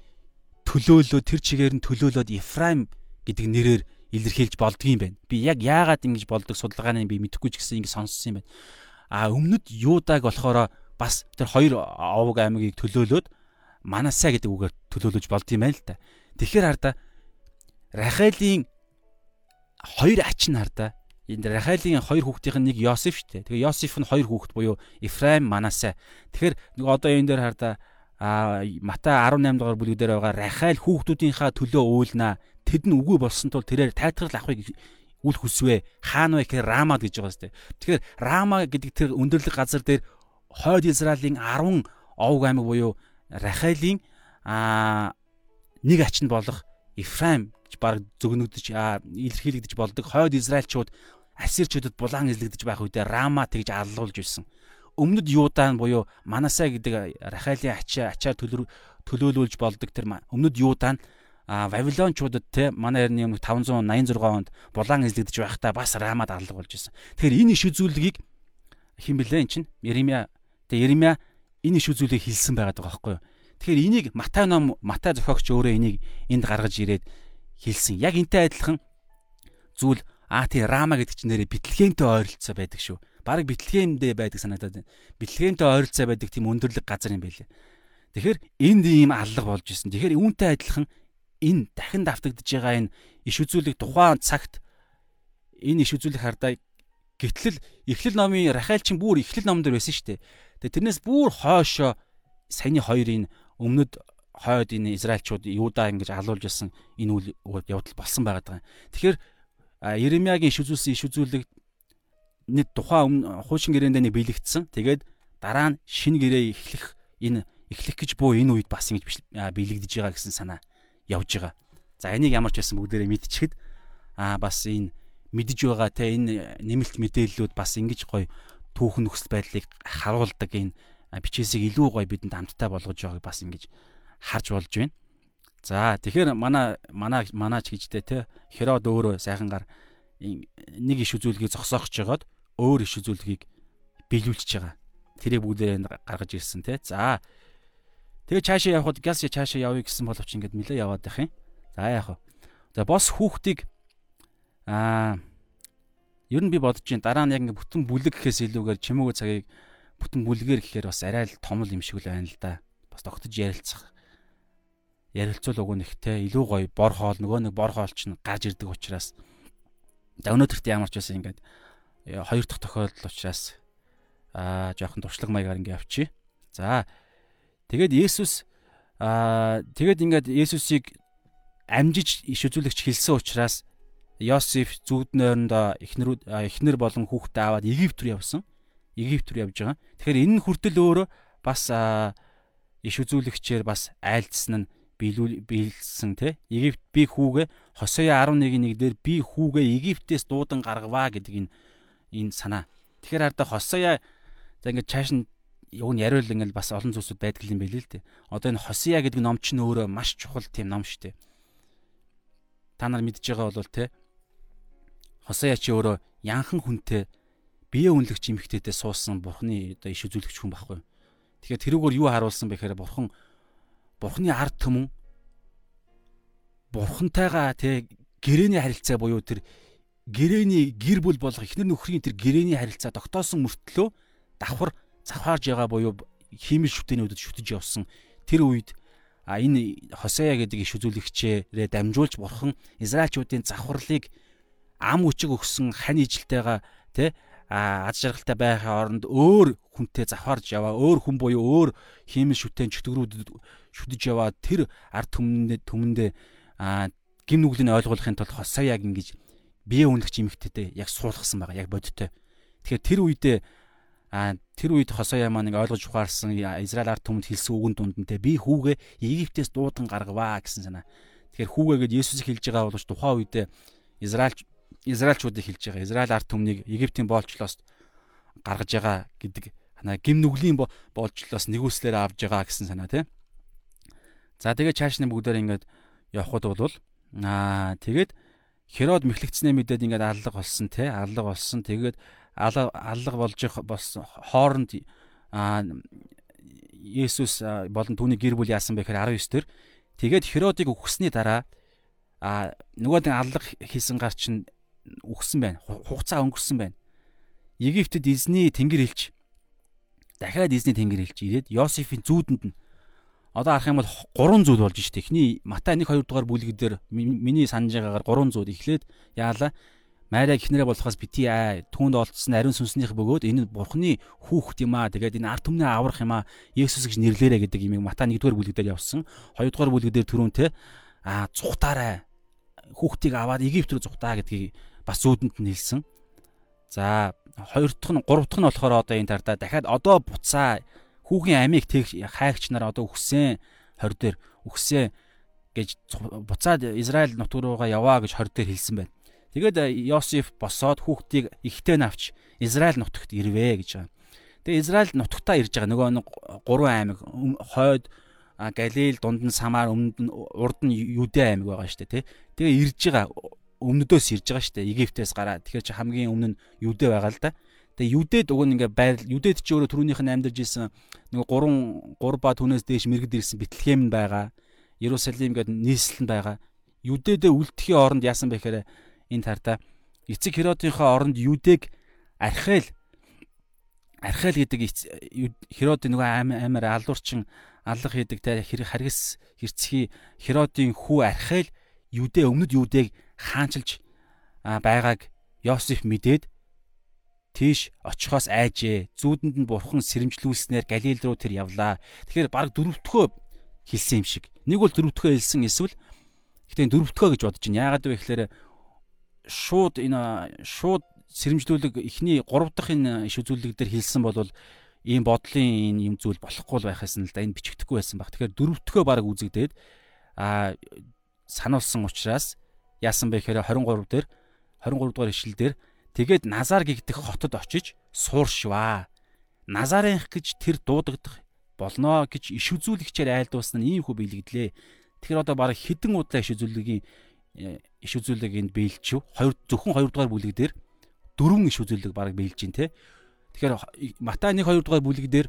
төлөөлөө тэр чигээр нь төлөөлөөд Ифраим гэдэг нэрээр илэрхийлж болдгийм байна. Би яг яагаад ингэж болдог судалгааны би мэдэхгүй ч гэсэн ингэ сонссон юм байна. А өмнөд Юудаг болохоор бас тэр хоёр овг аймгийг төлөөлөөд Манасаа гэдэг үгээр төлөөлөж болдгийм байна л та. Тэгэхээр хардаа Рахалийн хоёр ач нь хардаа энд Рахалийн хоёр хүүхдийн нэг Йосеф шүү дээ. Тэгээ Йосеф нь хоёр хүүхэд буюу Ифраим, Манасэ. Тэгэхээр нэг одоо энэ дээр хардаа а Матай 18 дугаар бүлэг дээр байгаа Рахайл хүүхдүүдийнхаа төлөө уйлнаа. Тэд нь үгүй болсон тул тэрээр тайтгарл авахыг үл хүсвэ. Хаан вэ гэхээр Рамад гэж байгаа сте. Тэгэхээр Рама гэдэг тэр өндөрлөг газар дээр хойд Израилийн 10 овг аймаг буюу Рахайлийн а нэг ач нь болох Ифраим баг зөгнөгдөж илэрхийлэгдэж болдог хойд Израильчууд Ассирчуудад булаан эзлэгдэж байх үедээ Рама тэгж аллуулж ирсэн. Өмнөд Юудаан буюу Манасаа гэдэг Рахалийн ачаа ачаар төлөөлүүлж болдог тэр өмнөд Юудаан а Вавилончуудад те манай эртний өмнө 586 онд булаан эзлэгдэж байхдаа бас Рамад аллуулж ирсэн. Тэгэхээр энэ иш үзүүлгийг хэн блэ эн чинь Еремя те Еремя энэ иш үзүүлгийг хэлсэн байгаад байгаа байхгүй юу? Тэгэхээр энийг Матай ном Матай зохиогч өөрөө энийг энд гаргаж ирээд хэлсэн. Яг энтэй адилхан зүйл аа тий Рама гэдэг чинь нэрээ битлэгэнтэй ойролцоо байдаг шүү. Бараг битлэгэндээ байдаг санагдаад байна. Битлэгэнтэй ойролцоо байдаг тийм өндөрлөг газар юм байлээ. Тэгэхээр энд ийм аллах болж исэн. Тэгэхээр үүнтэй адилхан энэ дахин давтагдж байгаа энэ иш үзүүлэг тухайн цагт энэ иш үзүүлэг хардаа гэтлэл эхлэл номын Рахайл чинь бүр эхлэл номон дээр байсан шүү дээ. Тэгээ тэрнээс бүр хойшоо саяны хоёрын өмнөд хойд энэ Израильчууд Юуда ингэж алуулж ирсэн энэ үйл явдал болсон байгаа юм. Тэгэхээр Еремягийн иш үзүүлсэн иш үзүүлэг нэг тухайн хуучин гэрээндээ нэг биелэгдсэн. Тэгээд дараа нь шинэ гэрээ эхлэх энэ эхлэх гэж буу энэ үед бас ингэж биелэгдэж байгаа гэсэн санаа явж байгаа. За энийг ямар ч байсан бүгдээрээ мэдчихэд аа бас энэ мэдж байгаа те энэ нэмэлт мэдээллүүд бас ингэж гоё түүхэн нөхцөл байдлыг харуулдаг энэ бичээсийг илүү гоё бидэнд хамттай болгож байгааг бас ингэж харж болж байна. За тэгэхээр манай манай манаач гэжтэй те Херод өөрөө сайхангаар нэг иш үзүүлгийг зогсоохж жагаад өөр иш үзүүлгийг биелүүлчихэж байгаа. Тэрийг бүгдээ гаргаж ирсэн те. За Тэгээ цаашаа явхад газ цаашаа явъя гэсэн боловч ингээд нилээ яваад байх юм. За яах вэ? За бос хүүхдийг аа ер нь би бодож чинь дараа нь яг ингээд бүтэн бүлэг гэхээс илүүгээр чимээгүй цагийг бүтэн бүлгээр гэхээр бас арай л том л юм шиг л байна л да. Бас тогтож ярилцах ярилцуул уг нь ихтэй илүү гоё бор хоол нөгөө нэг бор хоол чинь гарч ирдэг учраас за өнөөдөрт ямар ч байсан ингээд э, хоёр дахь тохиолдол учраас аа жоохон туршлага маягаар ингээд авчи. За тэгээд Есүс аа тэгээд ингээд Есүсийг амжиж иш үзүүлэгч хэлсэн учраас Йосеф зүуд нойрондоо эхнэр эхнэр болон хүүхдээ аваад Египт рүү явсан. Египт рүү явж байгаа. Тэгэхээр энэ хүртэл өөрөө бас иш үзүүлэгчээр бас айлдсан нь биелүүл биелсэн те Египт би хүүгээ Хосея 11-1 дээр би хүүгээ Египтээс дуудан гаргаваа гэдэг энэ энэ санаа. Тэгэхээр хараа Хосея за ингээд чааш нь юун яриул ингээд бас олон зүйлсүүд байдаг юм байл л дээ. Одоо энэ Хосея гэдэг ном чинь өөрөө маш чухал тийм ном шүү дээ. Та нар мэдж байгаа бол те Хосея чи өөрөө янхан хүнтэй бие үнэлэгч эмэгтэйтэй суусан бурхны одоо иш үзүүлэгч хүн байхгүй. Тэгэхээр тэрүүгээр юу харуулсан бэхээр бурхан бурхны ард түмэн бурхантайгаа тий гэрэний харилцаа буюу тэр гэрэний гэр бүл болох эхнэр нөхрийн тэр гэрэний харилцаа тогтоосон мөртлөө давхар завхаарж байгаа буюу хиймэл шүтэнүүдэд шүтэж явсан тэр үед а энэ Хосея гэдэг иш үзүүлэгчээрээ дамжуулж бурхан Израильчуудын завхарлыг ам үчиг өгсөн хань ижилтэйгаа тий аз жаргалтай байхын оронд өөр хүнтэй завхаарж яваа өөр хүн буюу өөр хиймэл шүтэн чөтгөрүүдэд шүтэж яваа тэр ард түмэндээ түмэндээ гим нүглийн ойлгуулахын тулд хосаа яг ингэж бие үнэлэгч эмэгтэйтэй яг суулгасан байгаа яг бодиттой. Тэгэхээр тэр үедээ а тэр үед хосоя маань ингээ ойлгож ухаарсан Израиль ард түмэнд хэлсэн үгэн дунд нь те би хүүгээ Египтээс дуудан гаргаваа гэсэн санаа. Тэгэхээр хүүгээгээд Есүсийг хэлж байгаа боловч тухайн үедээ Израиль Израильчуудыг хэлж байгаа. Израиль ард түмнийг Египтийн боолчлоос гаргаж байгаа гэдэг ханаа гим нүглийн боолчлоос нэгүслээр авж байгаа гэсэн санаа тий. За тэгээд чаашны бүгдээр ингээд явхад бол аа тэгээд Херод мэхлэгдснээ мэдээд ингээд аллаг болсон тий. Аллаг болсон. Тэгээд аллаг болж болсон хооронд аа Есүс болон түүний гэр бүл яасан бэ гэхээр 19 дээр тэгээд Херодыг өгсөний дараа а нөгөө нэг аллах хийсэн гар чинь үхсэн байна. Хугацаа өнгөрсөн байна. Египтэд эзний тэнгэр хэлж дахиад эзний тэнгэр хэлж ирээд Йосефийн зүүдэнд нь одоо арах юм бол 3 зүйл болж штэ. Эхний Матай 1 2 дугаар бүлэгдэр миний санаж байгаагаар 3 зүйл эхлээд яалаа Майраа гихнэрээ болохоос бити аа түүнд олдсон ариун сүнснийх бөгөөд энэ бурхны хүүхэд юм аа тэгээд энэ арт түмнээ аврах юм аа Есүс гэж нэрлээрэ гэдэг имийг Матай 1-р бүлэгдээр явсан 2-р бүлэгдээр түрүүнтэй аа зүхтаарай хүүхдийг аваад Египт рүү зүхтаа гэдгийг бас зүүдэнд нь хэлсэн. За хоёр дахь нь гурав дахь нь болохоор одоо энэ тартаа дахиад одоо буцаа хүүгийн амийг тэг хайгч нар одоо өгсөн 20 дээр өгсөн гэж буцаад Израиль нутг руугаа яваа гэж 20 дээр хэлсэн байна. Тэгээд Йосеф босоод хүүхдийг ихтэй навч Израиль нутагт ирвэ гэж байгаа. Тэгээ Израиль нутагтаа ирж байгаа нөгөө гурван аймаг хойд Галил, дунд нь Самар, өмнөд нь урд нь Юдэ аймаг байгаа шүү дээ, тий. Тэгээ ирж байгаа өмнөдөөс ирж байгаа шүү дээ. Египтээс гараад. Тэгэхээр чи хамгийн өмнө нь Юдэ байгаа л да. Тэгээ Юдэд уг нь ингээ байр Юдэд чи өөрөө түрүүнийх нь амьдарч исэн нэг 3 3 ба түүнээс дээш мэрэгд ирсэн Бэтлехэм нь байгаа. Иерусалим гэдэг нийслэл нь байгаа. Юдэдээ үлдэхийн оронд яасан бэ гэхээр энэ тартаа эцэг Херодынхоо оронд Юдэг архайл архайл гэдэг Херодын нөгөө амар алуурчин аллах хийдэг те харгас хэрцгий Херодын хүү архайл Юдэ өмнөд Юдэг хаанчилж байгааг Йосеф мэдээд тийш очихоос айжээ. Зүүдэнд нь бурхан сэрэмжлүүлснээр Галил руу тэр явлаа. Тэгэхээр баг дөрөвдөхөө хэлсэн юм шиг. Нэг бол дөрөвдөхөө хэлсэн эсвэл гэтээ дөрөвдөхөө гэж бодож байна. Яагаад вэ гэхээр шууд энэ шууд сэрэмжлүүлэг эхний 3 дахь энэ иш үзүүлэг дээр хэлсэн бол ийм бодлын энэ юм зүйл болохгүй л байхаас нь л да энэ бичигдэхгүй байсан баг. Тэгэхээр дөрөвдөхөө баг үзэгдээд а сануулсан учраас яасан бэ гэхээр 23 дээр 23 дугаар ишлэл дээр тэгээд Назар гэгдэх хотод очиж сууршваа. Назарынх гэж тэр дуудагдах болно гэж иш үзүүлэгчээр айлдуулсан нь ийм хүү биелэгдлээ. Тэгэхээр одоо баг хідэн удаа иш үзүүлэгийн э, иш үзүүлэг энд биелчихв. Хоёр зөвхөн 2 дугаар бүлэг дээр дөрвөн иш үзүүлэг баг биелж гин те. Тэгэхээр Матай 1 2 дугаар бүлэг дээр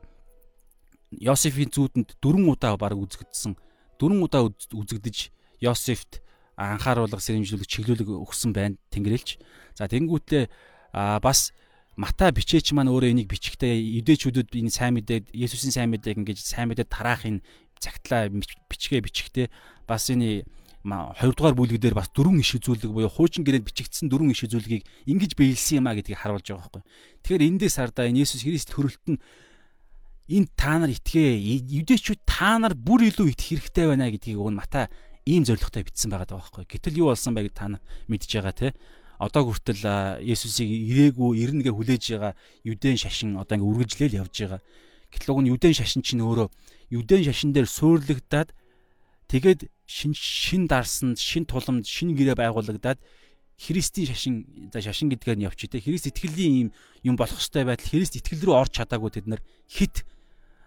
Йосефийн зүүдэнд дөрвөн удаа баг үзэгдсэн. Дөрвөн удаа үзэгдэж Йосефт анхааруулга сэрэмжлүүлэг чиглүүлэг өгсөн байна Тэнгэрлэгч. За тэнгуүтлээ бас Матай бичээч маань өөрөө энийг бичгтээ юдэчүүдэд энэ сайн мэдээд Есүсийн сайн мэдээг ингэж сайн мэдээд тараахын цагтлаа бичгээ бичгтээ бас энэ хоёрдугаар бүлэг дээр бас дөрвөн иш үзүүлэг буюу хуучин гэрээд бичигдсэн дөрвөн иш үзүүлгийг ингэж биелсэн юм а гэдгийг харуулж байгаа байхгүй. Тэгэхээр эндээс хардаа энэ Есүс Христ төрөлт нь энд та нар итгээ юдэчүүд та нар бүр илүү итгэх хэрэгтэй байна гэдгийг өгн Матай ийм зоригтой бичсэн байгаа байхгүй. Гэтэл юу болсон гэж та нар мэдж байгаа те. Одоо хүртэл Есүсийг ирээгүй ирнэгээ хүлээж байгаа юдэн шашин одоо ингээ үргэлжлээл явж байгаа. Гэтэл уг нь юдэн шашин чинь өөрөө юдэн шашин дээр суурлагдаад тэгээд шин шин дарсанд шин туламд шин гэрээ байгуулагдаад Христийн шашин за шашин гэдгээр нь явчих те. Христ итгэлийн юм юм болох хэвээр байтал Христ итгэл рүү орж чадаагүй тэд нар хит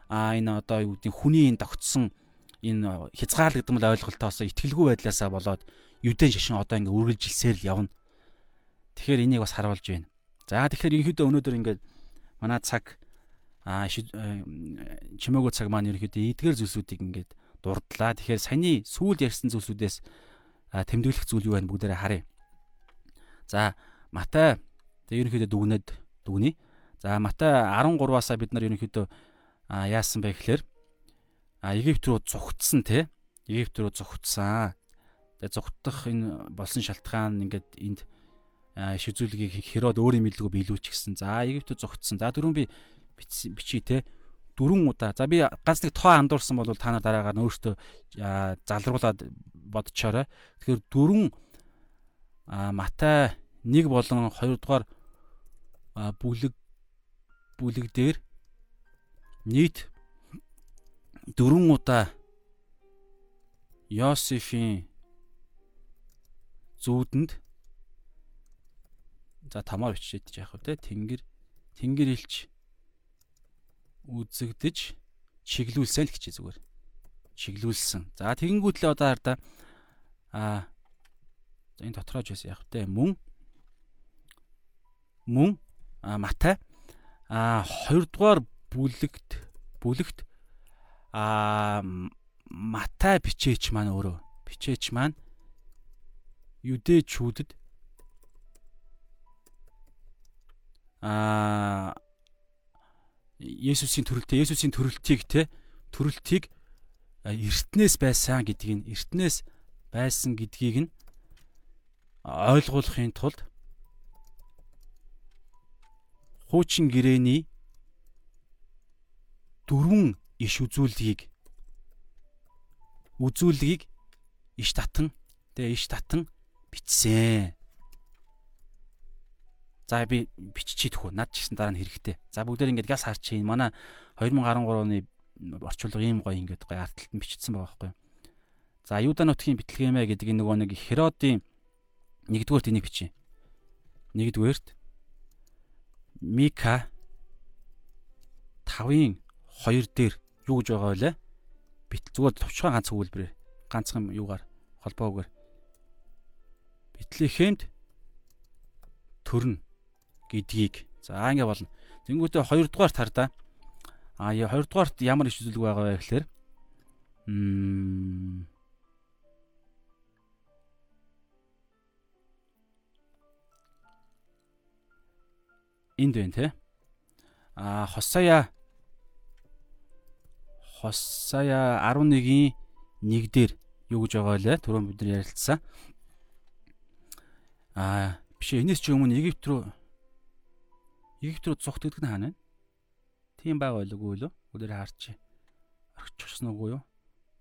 а энэ одоо юу гэдэг хүний энэ тогтсон энэ хязгаарлагдмал ойлголтоос итгэлгүй байдлаасаа болоод юдэн шашин одоо ингээ үргэлжилсээр л явна. Тэгэхээр энийг бас харуулж байна. За тэгэхээр ерөнхийдөө өнөөдөр ингээд манай цаг а чимээгөө цаг маань ерөнхийдөө эдгээр зүйлсүүдийг ингээд дурдлаа. Тэгэхээр саяны сүүл ярьсан зүйлсүүдээс тэмдэглэх зүйл юу байна бүгдээрээ харъя. За Матай тэг ерөнхийдөө дүгнээд дүгнэе. За Матай 13-аасаа бид нар ерөнхийдөө яасан бэ гэхээр а Египт рүү зүгтсэн те Египт рүү зүгтсэн. Тэгээ зүгтдах энэ болсон шалтгаан ингээд энд шизүүлгийг Херод өөрийн мэдлэгөө биелүүлчихсэн. За Египтэд зүгтсэн. За дөрөв би бичиж те дөрвөн удаа. За би ганц нэг тоо андуурсан бол та нар дараагаар өөртөө залруулад бодчоорой. Тэгэхээр дөрвөн Матай 1 болон 2 дугаар бүлэг бүлэг дээр нийт дөрвөн удаа Йосефийн зүүдэнд за тамаар бичээд яах вэ те тэнгэр тэнгэр илч үзэгдэж чиглүүлсэн л гэж зүгээр. Чиглүүлсэн. За тэгэнгүүтлээ одоо хардаа а энэ дотроож байсан яах вэ мөн мөн Матай а 2 дугаар бүлэгт бүлэгт а Матай бичээч маань өөрөө. Бичээч маань юдэчүүдэд а Есүсийн төрөлтөө Есүсийн төрөлтийг те төрөлтийг эртнээс байсан гэдгийг эртнээс байсан гэдгийг нь ойлгуулахын тулд хуучин гэрээний дөрвөн иш үзүүлгийг үзүүлгийг иш татан тэгээ иш татан бичсэн. За би биччихийдэх үү. Над ч гэсэн дараа нь хэрэгтэй. За бүгдээр ингээд газ харчих. Манай 2013 оны орчуулга ийм гоё ингээд гоё арт талтанд бичсэн байгаа байхгүй юу. За Юда нутгийн битлэгэмэ гэдэг энэ нөгөө нэг Херодын нэгдүгээрт энийг бичээ. Нэгдүгээрт Мика 5-ын 2 дээр юу гэж байгаа вэ? Бит зүгээр товчхон ганц өгүүлбэрээр ганцхан юугаар холбоогоор Битлехемд төрн гэдгийг за ингэ болно. Тэнгүүтээ 2 дугаарт хардаа. А 2 дугаарт ямар иш үзүүлэг байгаа вэ гэхээр м энд байна те. А Хосая Хосая 11-ийн 1 дээр юу гэж байгаа лээ? Түрүүн бид нар ярилцсан. Аа биш энэс ч өмнө Египт рүү Египт рүү зүгтгдэг нь хаана вэ? Тийм байгаа байлгүй лөө? Өдөр харч. Орчихсон уу юу?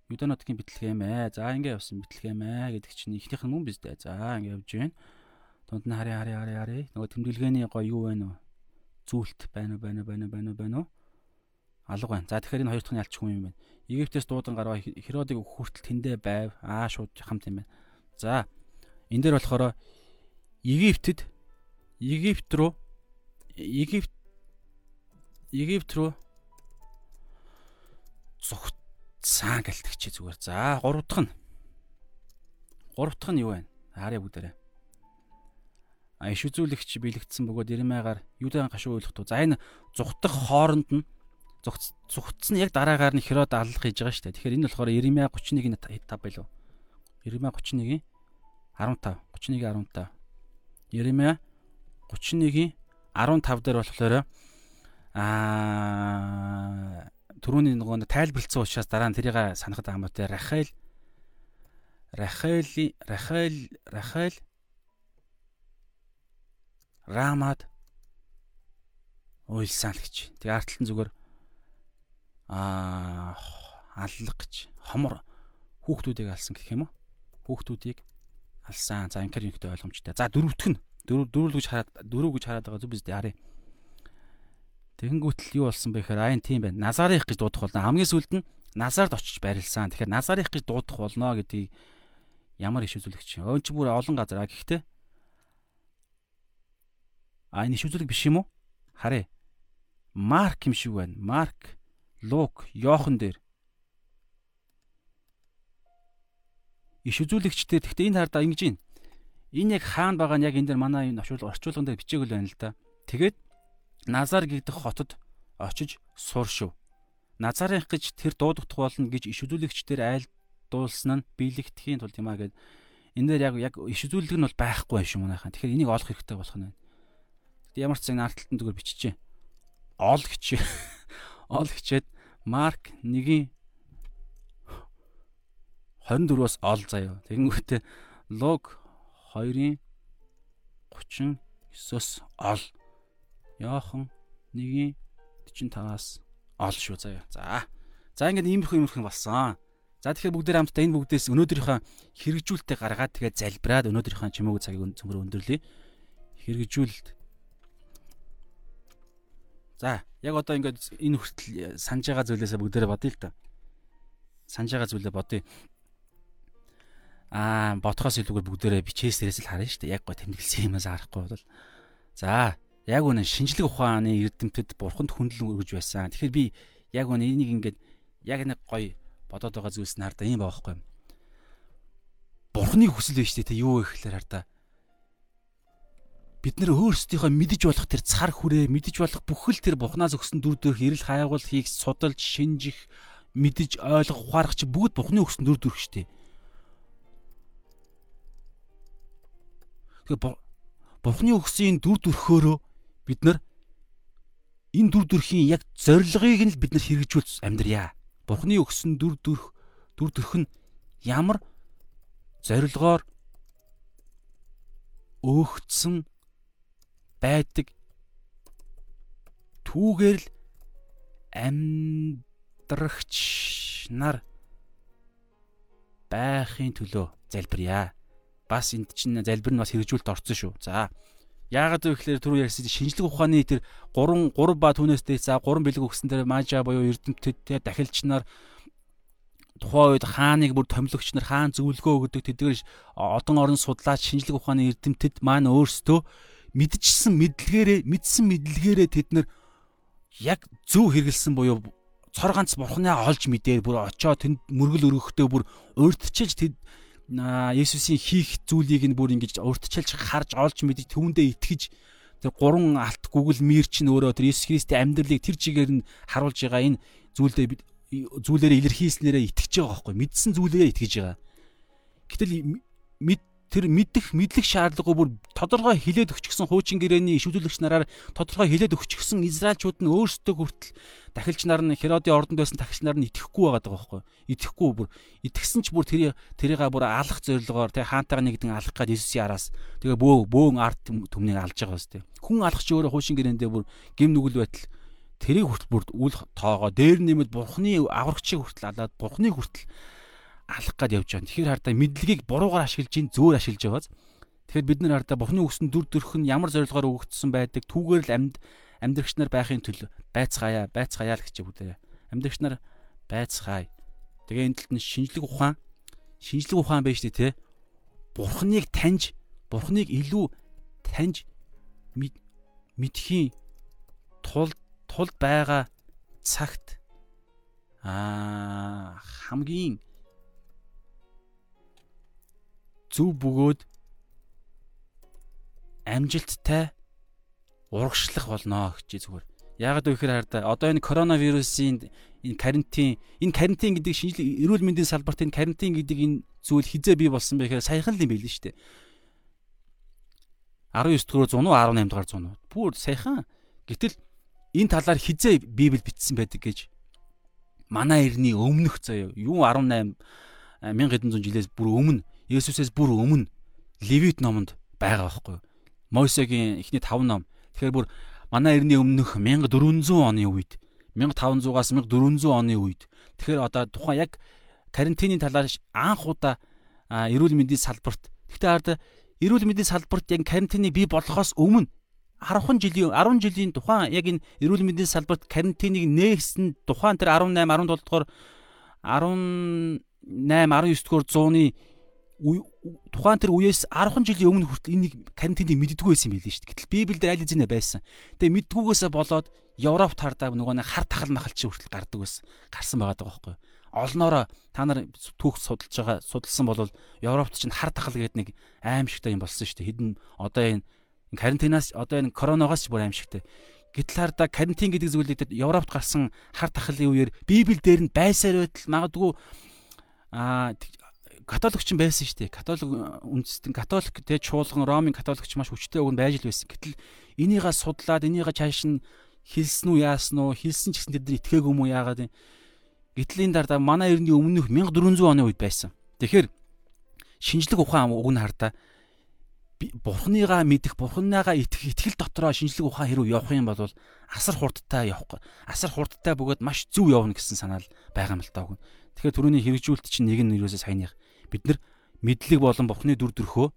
Юданотгийн битлэгэм ээ. За ингэ явсан битлэгэм ээ гэдэг чинь ихнийх нь мөн биз дээ. За ингэ явж байна. Дунд нь хари хари хари хари. Нөгөө тэмдэглэгээний гоё юу вэ нөө? Зүйлт байна уу байна уу байна уу байна уу байна уу? Алга байна. За тэгэхээр энэ хоёр дахь нь ялч хүн юм байна. Египтээс дуудан гараа Херодыг хүртэл тэндээ байв. Аа шууд хамт юм байна. За энэ дээр болохоор Египтэд Египт руу Египт Египт руу зүгтсан гэлтгчээ зүгээр. За гурав дахь нь гурав дахь нь юу вэ? Харъя бүгдээрээ. А иш үзүүлэгч бэлэгдсэн бөгөөд Иремягаар юудан гашуу ойлгох туу. За энэ зүгтах хооронд нь зүгтсэн яг дараагаар нь Херод аллах хийж байгаа шүү дээ. Тэгэхээр энэ болохоор Иремья 31-ийн 5 байлуу. Иремья 31-ийн 15, 31-ийн 15. Иремья 31-ийн 15 дээр болохоор аа түрүүний нөгөө тайлбарлцсан учраас дараа нь тэрийг санахад байгаа юм те Рахаил Рахаили Рахаил Рахаил Рамад уйлсан л гэж. Тэгээ артлан зүгээр аа аллах гэж хомор хүүхдүүдийг алсан гэх юм уу? Хүүхдүүдийг алсан. За инкер юнхтэй ойлгомжтой. За дөрөвтг нь дөрөв дөрөв гэж хараад дөрөв гэж хараад байгаа зү биз дээ харъя. Тэгэнгүүтэл юу болсон бэ гэхээр айн тийм байна. Назарих гэж дуудах болно. Хамгийн сүүлд нь Назард очиж барилсан. Тэгэхээр Назарих гэж дуудах болно гэдгийг ямар иш үзүүлэгч. Өн чи бүр олон газар. Гэхдээ а энэ иш үзүүлэг биш юм уу? Харъя. Марк юм шиг байна. Марк, Лук, Йохан дээр иш үзүүлэгчтэй. Гэхдээ энэ хардаа ингэж юм. Энэ яг хаана байгаа нь яг энэ дэр манай энэ орчуулган дээр бичээгэл байна л да. Тэгээд Назар гэгдэх хотод очиж сууршив. Назарынх гэж тэр дуудагдах болно гэж иш үзүүлэгчдэр айлдуулсан нь биелэгдэхийн тулд юм а гэд энэ дээр яг яг иш үзүүлэг нь бол байхгүй байх юм унаахаа. Тэгэхээр энийг олох хэрэгтэй болох нь байна. Гэтэл ямар ч цаг наарталтан зүгээр биччихэ. Ол хичээ. Ол хичээд Марк 1-ийн 24-оос ол заяа. Тэгэнгүүтээ лог 2-ын 39-оос ол. Йохан 1-ийн 45-аас ол шүү заяа. За. За ингээд иймэрхүү иймэрхүү болсон. За тэгэхээр бүгдээр хамтдаа энэ бүгдээс өнөөдрийнхөө хэрэгжүүлэлтээ гаргаад тэгээд залбираад өнөөдрийнхөө чимээгүй цагийг цөмөр өндөрлөе. Хэрэгжүүлэлт. За, яг одоо ингээд энэ хүртэл санаж байгаа зүйлээсээ бүгдээрээ бодъё л та. Санаж байгаа зүйлээ бодъё аа ботхоос илүүгээр бүгдээрээ бичээсээрээс л харна шүү дээ. Яг гоо тэмдэглэсэн юмас харахгүй бол. За, яг үнэ шинжлэх ухааны эрдэмтэд бурханд хүндлэн өргөж байсан. Тэгэхээр би яг үнэ энийг ингээд яг нэг гоё бодоод байгаа зүйлс нь хардаа юм баахгүй юм. Бурхны хүсэл байж тээ юу вэ гэхээр хардаа бид нэр өөрсдийнхөө мэдэж болох тэр цар хүрээ мэдэж болох бүхэл тэр бухнаас өгсөн дүр төрх эрэл хайгуул хийх судалж шинжих мэдэж ойлгох ухаарах чи бүгд бухны өгсөн дүр төрх штеп Тэгэхээр Бурхны өгсөн дүр төрхөөрөө бид нар энэ дүр төрхийн яг зорилгыг нь л бид нар хэрэгжүүлж амьдрья. Бурхны өгсөн дүр төрх дүр төрх нь ямар зорилгоор өөгдсөн байдаг түүгээр л амьдрагч нар байхын төлөө залбирая бас энд чинь залбир нь бас хэрэгжүүлэлт орсон шүү. За яагаад вэ гэхээр түрүү ярьсан шинжлэх ухааны тэр 3 3 ба түүнээс дээд за 3 бэлэг өгсөн тэр мажа буюу эрдэмтэд дахилч нар тухайн үед хааныг бүр томилогч нар хаан зөвлөгөө өгдөг тэдгээр одон орон судлаач шинжлэх ухааны эрдэмтэд маань өөрсдөө мэдчихсэн мэдлэгээрээ мэдсэн мэдлэгээрээ тэд нар яг зөв хэрэгэлсэн буюу цор ганц бурхнаа олж мэдээр бүр очоо тэнд мөргөл өргөхдөө бүр урьдчилж тэд Есүсийн хийх зүйлийг нь бүр ингэж урьдчилж харж олж мэдж түүндээ итгэж тэр гурван алт гүгэл мир чинь өөрөө тэр Есүс Христийн амьдралыг тэр чигээр нь харуулж байгаа энэ зүйлдээ бид зүйлээрээ илэрхийлснээрээ итгэж байгаа байхгүй мэдсэн зүйлээрээ итгэж байгаа. Гэтэл мэд тэр мэдэх мэдлэг шаардлагагүй бүр тодорхой хилээд өчгсөн хуучин гэрээний шүтүүлэгч нараар тодорхой хилээд өчгсөн израилчууд нь өөрсдөө хүртэл дахилч нар нь Херодын ордонд байсан дахилч нар нь итгэхгүй байгаа байхгүй итгэхгүй бүр. Итгэсэн ч бүр тэр тэрийгээ бүр алах зорилгоор тэг хаантайгаа нэгдэн алах гад Иесусийн араас тэгээ бөө бөөн арт түмнийг алж байгаа бас тэг хүн алах чи өөрөө хуучин гэрээндээ бүр гим нүгэл байтал. Тэрийг хүртэл бүр үл тоогоо. Дээр нэмэд бурхны аврагчийг хүртэл алаад бурхны хүртэл алах гад явж байгаа. Тэгэхээр хардаа мэдлэгийг буруугаар ашиглаж ин зөөр ашиглаж байгааз. Тэгэхээр бид нар хардаа Бухны өгсөн дүр төрх нь ямар зорилгоор өгөгдсөн байдаг түүгээр л амьд амьдрагч нар байхын төлөө байцгаая, байцгаая л гэж бүгдээ. Амьдрагч нар байцгаая. Тэгээ энэ талд нь шинжлэх ухаан шинжлэх ухаан байж тээ. Бурхныг таньж, Бурхныг илүү таньж мэдхийн тулд тулд байгаа цагт аа хамгийн зөв бөгөөд амжилттай урагшлах болно гэж зүгээр Яагаад вэ гэхээр хараа одоо энэ коронавирусын энэ карантин энэ карантин гэдэг шинжлэх эрүүл мэндийн салбарт энэ карантин гэдэг энэ зүйл хизээ бий болсон бэ гэхээр саяхан л юм байл шүү дээ. 19 дугаар 100 уу 18 дугаар 100 уу. Бүр саяхан. Гэтэл энэ талаар хизээ Библи бичсэн байдаг гэж манай эртний өмнөх заяа юу 18 1700 жилээс бүр өмнө Есүсээс бүр өмнө Левит номонд байгаа байхгүй юу? Мойсегийн эхний 5 ном. Тэгэхээр бүр манай эртний өмнөх 1400 оны үед 1500-аас 1400 оны үед тэгэхээр одоо тухайн яг карантины талаар анх удаа эрүүл мэндийн салбарт гэхдээ ард эрүүл мэндийн салбарт яг карантиныг бий болгохоос өмнө 10 жилийн 10 жилийн тухайн яг энэ эрүүл мэндийн салбарт карантиныг нээсэн тухайн тэр 18 17 дугаар 18 19 дугаар зууны тухайн тэр үеэс 10 жилийн өмнө хүртэл энийг карантиныг мэддэггүй байсан юм билээ шүү дээ. Гэтэл Библиэлд аль хэзээ байсан. Тэгээ мэддгүйгээсээ болоод Европт хардаа нөгөө нэг хар тахал махал чи хүртэл гардаг байсан. Гарсан байгаа даа байхгүй. Олноороо та нар түүх судалж байгаа судалсан бол Европт чинь хар тахал гэдэг нэг аимшигтай юм болсон шүү дээ. Хэдэн одоо энэ карантинаас одоо энэ коронавигоос ч бүр аимшигтай. Гэтэл хараа карантин гэдэг зүйлийг Европт гарсан хар тахлын үеэр Библи дээр нь байсаар байтал магадгүй аа католикч байсан шүү дээ. Католик үндэстэн католик тэ чуулган Ромын католикч маш хүчтэй өгн байж л байсан. Гэтэл энийгээ судлаад энийгээ чааш нь хэлсэн үү яасан уу? Хэлсэн ч гэсэн тэд нар итгээгүй юм уу яагаад юм? Гэтэл энэ дараа манай эртний өмнөх 1400 оны үед байсан. Тэгэхээр шинжлэх ухаан уг нь хардаа бурхныгаа мэдэх, бурхныгаа итгэх, итгэл дотроо шинжлэх ухаан хэрэг явах юм бол асар хурдтай явах. Асар хурдтай бөгөөд маш зөв явна гэсэн санаал байгаа юм л таа. Тэгэхээр түрүүний хэрэгжүүлэлт чинь нэг нь юусаа саяных бид нар мэдлэг болон бурхны дүр төрхөө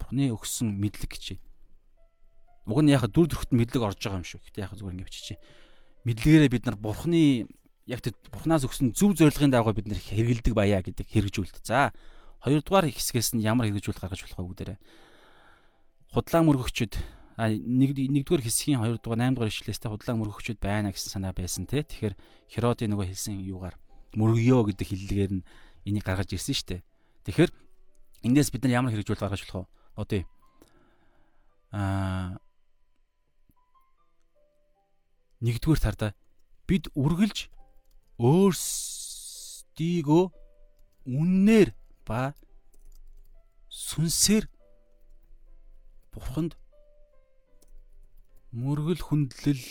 бурхны өгсөн мэдлэг гэж. Уг нь яг дүр төрхөд мэдлэг орж байгаа юм шүү. Гэтэ яг зүгээр ингэ бичиж. Мэдлэгээрээ бид нар бурхны яг тэр бурхнаас өгсөн зөв зорилгын дагуу бид нар хэрэгэлдэг баяа гэдэг хэрэгжүүлэлт. За хоёрдугаар хэсгээс нь ямар хэрэгжүүлэлт гаргаж болох вэ бүгдээрээ худлаа мөргөгчд а нэг нэгдүгээр хэсгийн 2 дугаар 8 дугаар ишлээстэй худлаа мөргөгчд байна гэсэн санаа байсан те. Тэгэхээр Херодын нөгөө хэлсэн юугаар мөргөё гэдэг хиллэгээр нь энийг гаргаж ирсэн дээ. Тэгэхээр эндээс бид нар ямар хэрэгжүүл гаргаж болох вэ? Одоо аа нэгдүгээр тардаа бид үргэлж өөрсдийгөө үннээр ба сүнсээр бурханд мөргөл хүндлэл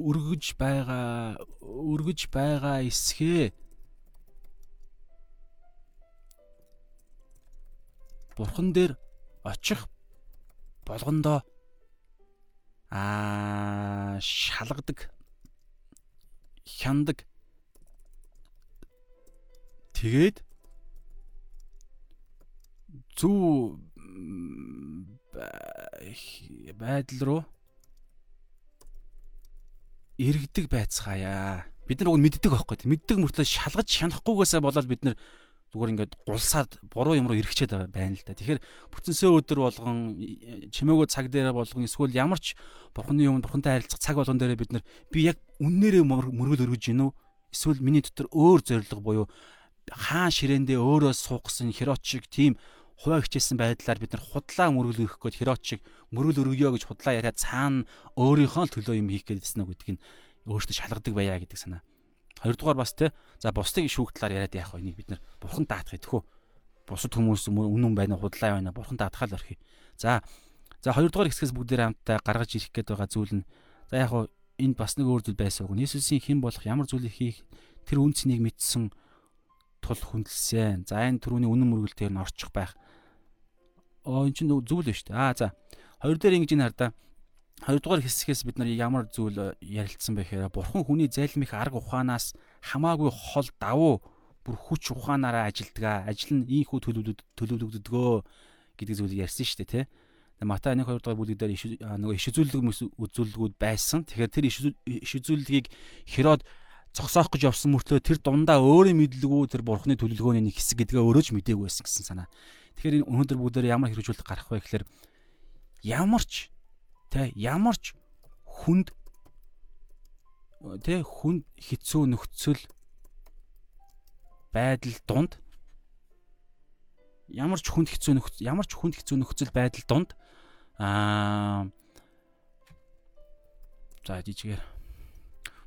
өргөж байгаа өргөж байгаа эсхээ бурхан дээр очих болгондоо аа шалгадаг хяндаг тэгээд зөв байдал руу иргэдэг байцгаая. Бид нар уг мэддэг байхгүй. Мэддэг мөртлөө шалгаж шанахгүйгээсээ болоод бид нар зүгээр ингээд гулсаад буруу юм руу эргэчээд байна л да. Тэгэхээр бүтэнсээ өдөр болгон чимээгөө цаг дээр болгон эсвэл ямар ч бурхны юм бурхантай харилцах цаг болгон дээр бид нар би яг үннээрээ мөргөл өргөж гинүү эсвэл миний дотор өөр зориг буюу хаан ширэндээ өөрөө суух гэсэн херот шиг тийм хуваа хичээсэн байдлаар бид нар худлаа мөргөл өргөх гээд херот шиг мөргөл өргөё гэж худлаа яриад цаана өөрийнхөө төлөө юм хийх гээдсэн үг гэдгийг өөртөө шалгадаг байя гэдэг санаа. Хоёрдугаар бас те за бусдыг шүүх талаар яриад яах вэ? Энийг бид нар бурхан даатах гэдэгхүү. Бусад хүмүүс үнэн байна худлаа байна бурхан даатахаа л орхи. За за хоёрдугаар хэсгээс бүгдээр хамтдаа гаргаж ирэх гээд байгаа зүйл нь за яг хуу энд бас нэг өөр зүйл байсан үг. Иесусийн хэн болох ямар зүйлийг хийх тэр үнцнийг мэдсэн тул хүндэлсэн. За энэ түрүүний үнэн мөргөлтөөр нь орчих байх оо эн чинь зүйл шүү дээ. Аа за. Хоёр дээр ингэж ин хардаа. Хоёрдугаар хэсгээс бид нар ямар зүйл ярилцсан бэ гэхээр бурхан хүний зайлмих арга ухаанаас хамаагүй хол давуу бүр хүч ухаанаараа ажилдгаа. Ажил нь ийхүү төлөвлөгддгөө гэдэг зүйлийг ярьсан шүү дээ, тэ. Матай 1 2 дугаар бүлэг дээр нөгөө иш үзүүлэлт үзүүлэлгүүд байсан. Тэгэхээр тэр иш үзүүлэлгийг Херод зогсоох гэж явсан мөртлөө тэр дундаа өөрийн мэдлэгүү тэр бурхны төлөвлөгөөний нэг хэсэг гэдгээ өөрөө ч мдээгүй байсан гэсэн санаа. Тэгэхээр энэ өнөөдөр бүгдээр ямар хэрэгжүүлэлт гарах вэ гэхээр ямар ч тэ ямар ч хүнд тэ хүнд хэцүү нөхцөл байдал дунд ямар ч хүнд хэцүү нөхцөл ямар ч хүнд хэцүү нөхцөл байдал дунд аа за жижигээр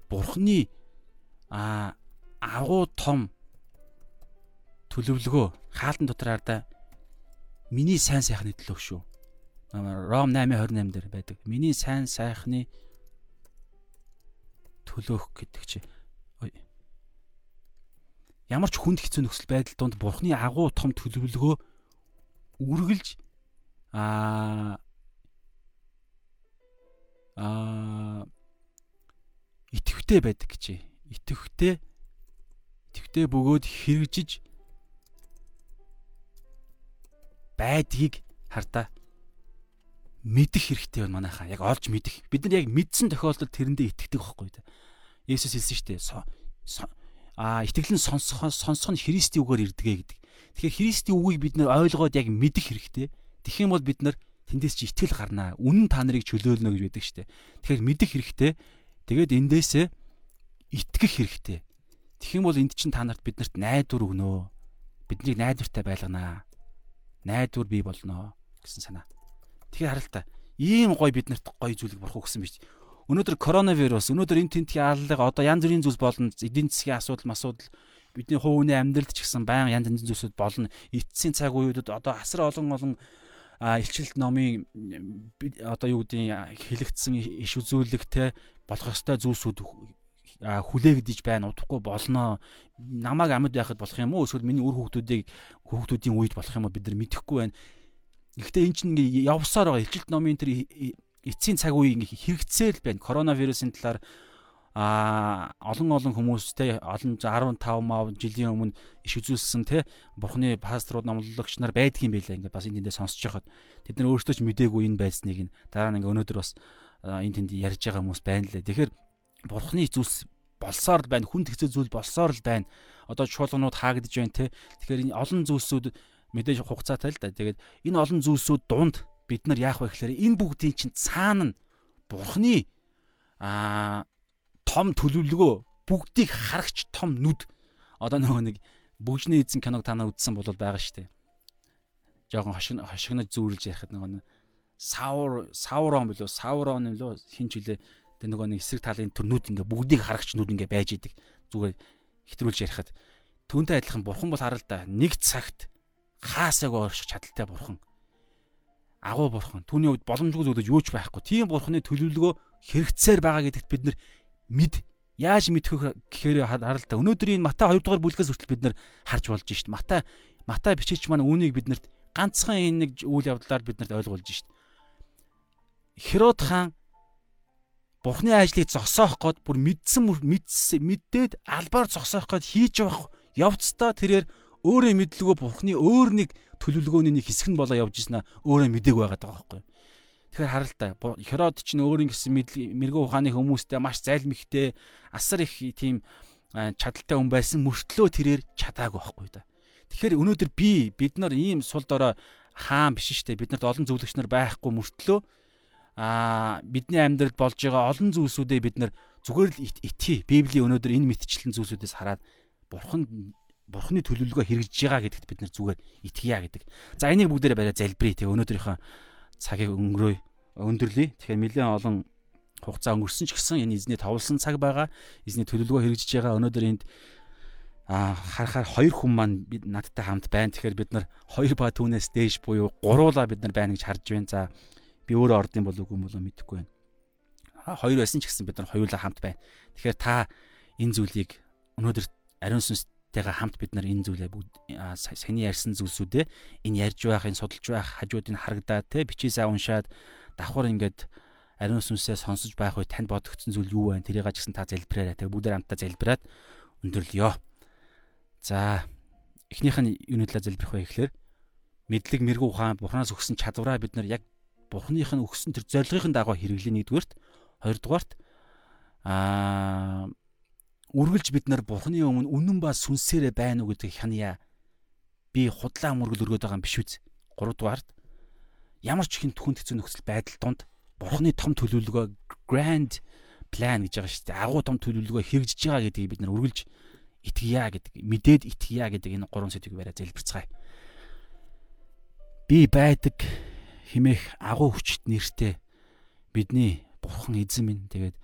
бурхны а агуу том төлөвлөгөө хаалтан дотор ардаа миний сайн сайхны төлөөх шүү. Ром 8:28 дээр байдаг. Миний сайн сайхны төлөөх гэдэг чи ямар ч хүнд хэцүү нөхцөл байдал донд бурхны агуу том төлөвлөгөө үргэлж аа аа итгэвтэй байдаг гэж. Итгэвтэй итгэвтэй бөгөөд хэрэгжиж байдгийг хардаа мэдэх хэрэгтэй байна манайхаа. Яг олж мэдэх. Бид нар яг мэдсэн тохиолдолд тэрэндээ итгэдэг байхгүй юу? Есүс хэлсэн шүү дээ. Аа итгэлэн сонсох сонсох нь Христийн үгээр ирдэгэ гэдэг. Тэгэхээр Христийн үгийг бид нар ойлгоод яг мэдэх хэрэгтэй. Тэгэх юм бол бид нар тэндээс чи итгэл гарнаа. Үнэн та нарыг чөлөөлнө гэж байдаг шүү дээ. Тэгэхээр мэдэх хэрэгтэй. Тэгээд эндээсээ итгэх хэрэгтэй. Тэгэх юм бол энд чинь та нарт биднэрт найдвар өгнө. Биднийг найдвартай байлганаа. Найдвар бий болноо гэсэн санаа. Тэгэхээр харалтаа ийм гой биднэрт гой зүйлийг бурхан өгсөн биз. Өнөөдөр коронавирус, өнөөдөр энэ тентгийн аллага одоо янз бүрийн зүйлс болно. Эдийн засгийн асуудал, асуудал бидний хувь хүний амьдралд ч гэсэн баян янз бүрийн зүйлсүүд болно. Эцсийн цаг үеүүдэд одоо асар олон олон илчилт номын одоо юу гэдгийг хэлэгдсэн иш үзүүлэгтэй болох ёстой зүйлсүүд хүлээгдэж байна удахгүй болно намайг амьд байхад болох юм уу эсвэл миний үр хүүхдүүдийг хүүхдүүдийн үед болох юм уу бид нар мэдэхгүй байна Гэхдээ эн чинь ингээ явсаар байгаа илчилт номын тэр эцсийн цаг үе ингээ хэрэгцээл байна. Коронавирусын талаар а олон олон хүмүүстэй олон 15 мав жилийн өмнө иш үзүүлсэн те бурхны пасторууд номлогч нар байдгийн байлаа ингээд бас энэ тэндээ сонсож байхад тэд нар өөрсдөө ч мдээгүй энэ байсныг нь дараа нь ингээ өнөөдөр бас энэ тэнд ярьж байгаа хүмүүс байна лээ. Тэгэхээр бурхны зүйлс болсоор л байна. Хүн тэгцээ зүйл болсоор л байна. Одоо чуулганууд хаагдж байна те. Тэгэхээр энэ олон зүйлсүүд мэдээж хугацаатай л да. Тэгээд энэ олон зүйлсүүд дунд бид нар яах вэ гэхээр энэ бүгдийн чинь цаана нь бурхны аа том төлөвлөгөө бүгдийг харагч том нүд. Одоо нөгөө нэг бүгжний эзэн киног та нар үзсэн бол байгаа шүү дээ. Жохон хошиг хошигнож зүүрлж ярихад нөгөө саур саурон билүү саурон билүү. Хин ч үлээ тэг нөгөө нэг эсрэг талын төрнүүд ингээ бүгдийг харагч нүд ингээ байж идэг. Зүгээр хэтрүүлж ярихад. Түүнтэй адилхан бурхан бол харал да нэг цагт хаасааг орших чадaltaй бурхан. Агуу бурхан. Түүний үед боломжгүй зүйлж юу ч байхгүй. Тийм бурханы төлөвлөгөө хэрэгцээр байгаа гэдэгт бид нар мэд яаж мэдэх гэхээр харалтаа өнөөдрийн Матай 2 дугаар бүлгээс хүртэл бид нар харж болж шít. Матай Матай бичээч маань үүнийг биднэрт ганцхан энэ нэг үйл явдлаар биднэрт ойлгуулж шít. Херод хаан Бурхны ажлыг зогсоох гээд бүр мэдсэн мэдээд албаар зогсоох гээд хийж явах явцдаа тэрээр өөрөө мэдлгүй бурхны өөр нэг төлөвлөгөөний нэг хэсэг нь болоо явж аа өөрөө мдэг байгаад байгаа байхгүй. Тэгэхээр харалтаа Херод ч өөрийн гэсэн мэрэгүү ухааны хүмүүстэй маш зайлмигтэй асар их тийм чадaltaй хүн байсан мөртлөө тэрээр чадаагүй байхгүй да. Тэгэхээр өнөөдөр би бид нар ийм сул дорой хаан биш штэ бид нарт олон зөвлөгч нар байхгүй мөртлөө а бидний амьдралд болж байгаа олон зүйлсүүдээ бид нар зүгээр л итгий. Библийн өнөөдөр энэ мэдчлэн зүйлсүүдээс хараад бурхан бурхны төлөвлөгөө хэрэгжиж байгаа гэдэгт бид нар зүгээр итгэя гэдэг. За энийг бүгдээрээ барай залбирая. Тэгээ өнөөдрийнхөө цагийг өнгөрөөе. Өндөрлөе. Тэгэхээр нэлээд олон хугацаа өнгөрсөн ч гэсэн энэ эзний товлсон цаг байгаа. Эзний төлөвлөгөө хэрэгжиж байгаа. Өнөөдөр энд а харахаар хоёр хүн маань бид надтай хамт байна. Тэгэхээр бид нар хоёр ба түүнээс дээш буюу гуруула бид нар байна гэж харж байна. За би өөрөө ордын болов уу болов мэдэхгүй байна. Хоёр байсан ч гэсэн бид нар хоёулаа хамт байна. Тэгэхээр та энэ зүйлийг өнөөдөр ариун сүнс тэйгээ хамт бид нар энэ зүйлээ бүгд саний ярьсан зүйлсүүдээ энэ ярьж байх энэ судалж байх хажуудыг харагдаад те бичээсээ уншаад давхар ингээд ариун сүнсээ сонсож байх үе танд бодогдсон зүйл юу вэ? Тэрийг ч гэсэн та залбираарай. Тэгээ бүгдээр хамтдаа залбираад өндөрлөё. За эхнийх нь юуны талаар залбирх вэ гэхээр мэдлэг мэрэгүү ухаан бурханаас өгсөн чадвараа бид нар яг бурхных нь өгсөн тэр зорилгын дагуу хэрэглэе нэгдүгээрт хоёрдугаарт аа үргэлж бид нар бурхны өмнө үнэн ба сүнсээрээ байна уу гэдгийг хянья. Би худлаа мөргөл өргөд байгаа юм биш үз. 3 дугаард ямар ч ихэн түхэн хэцүү нөхцөл байдал донд бурхны том төлөвлөгөө grand plan гэж байгаа шүү дээ. Агуу том төлөвлөгөө хэрэгжиж байгаа гэдгийг бид нар үргэлж итгэя гэдэг, мэдээд итгэя гэдэг энэ гурван сэдвийг бариа залбирцгаая. Би байдаг химэх агуу хүчит нэртэй бидний бурхан эзэн минь тэгээд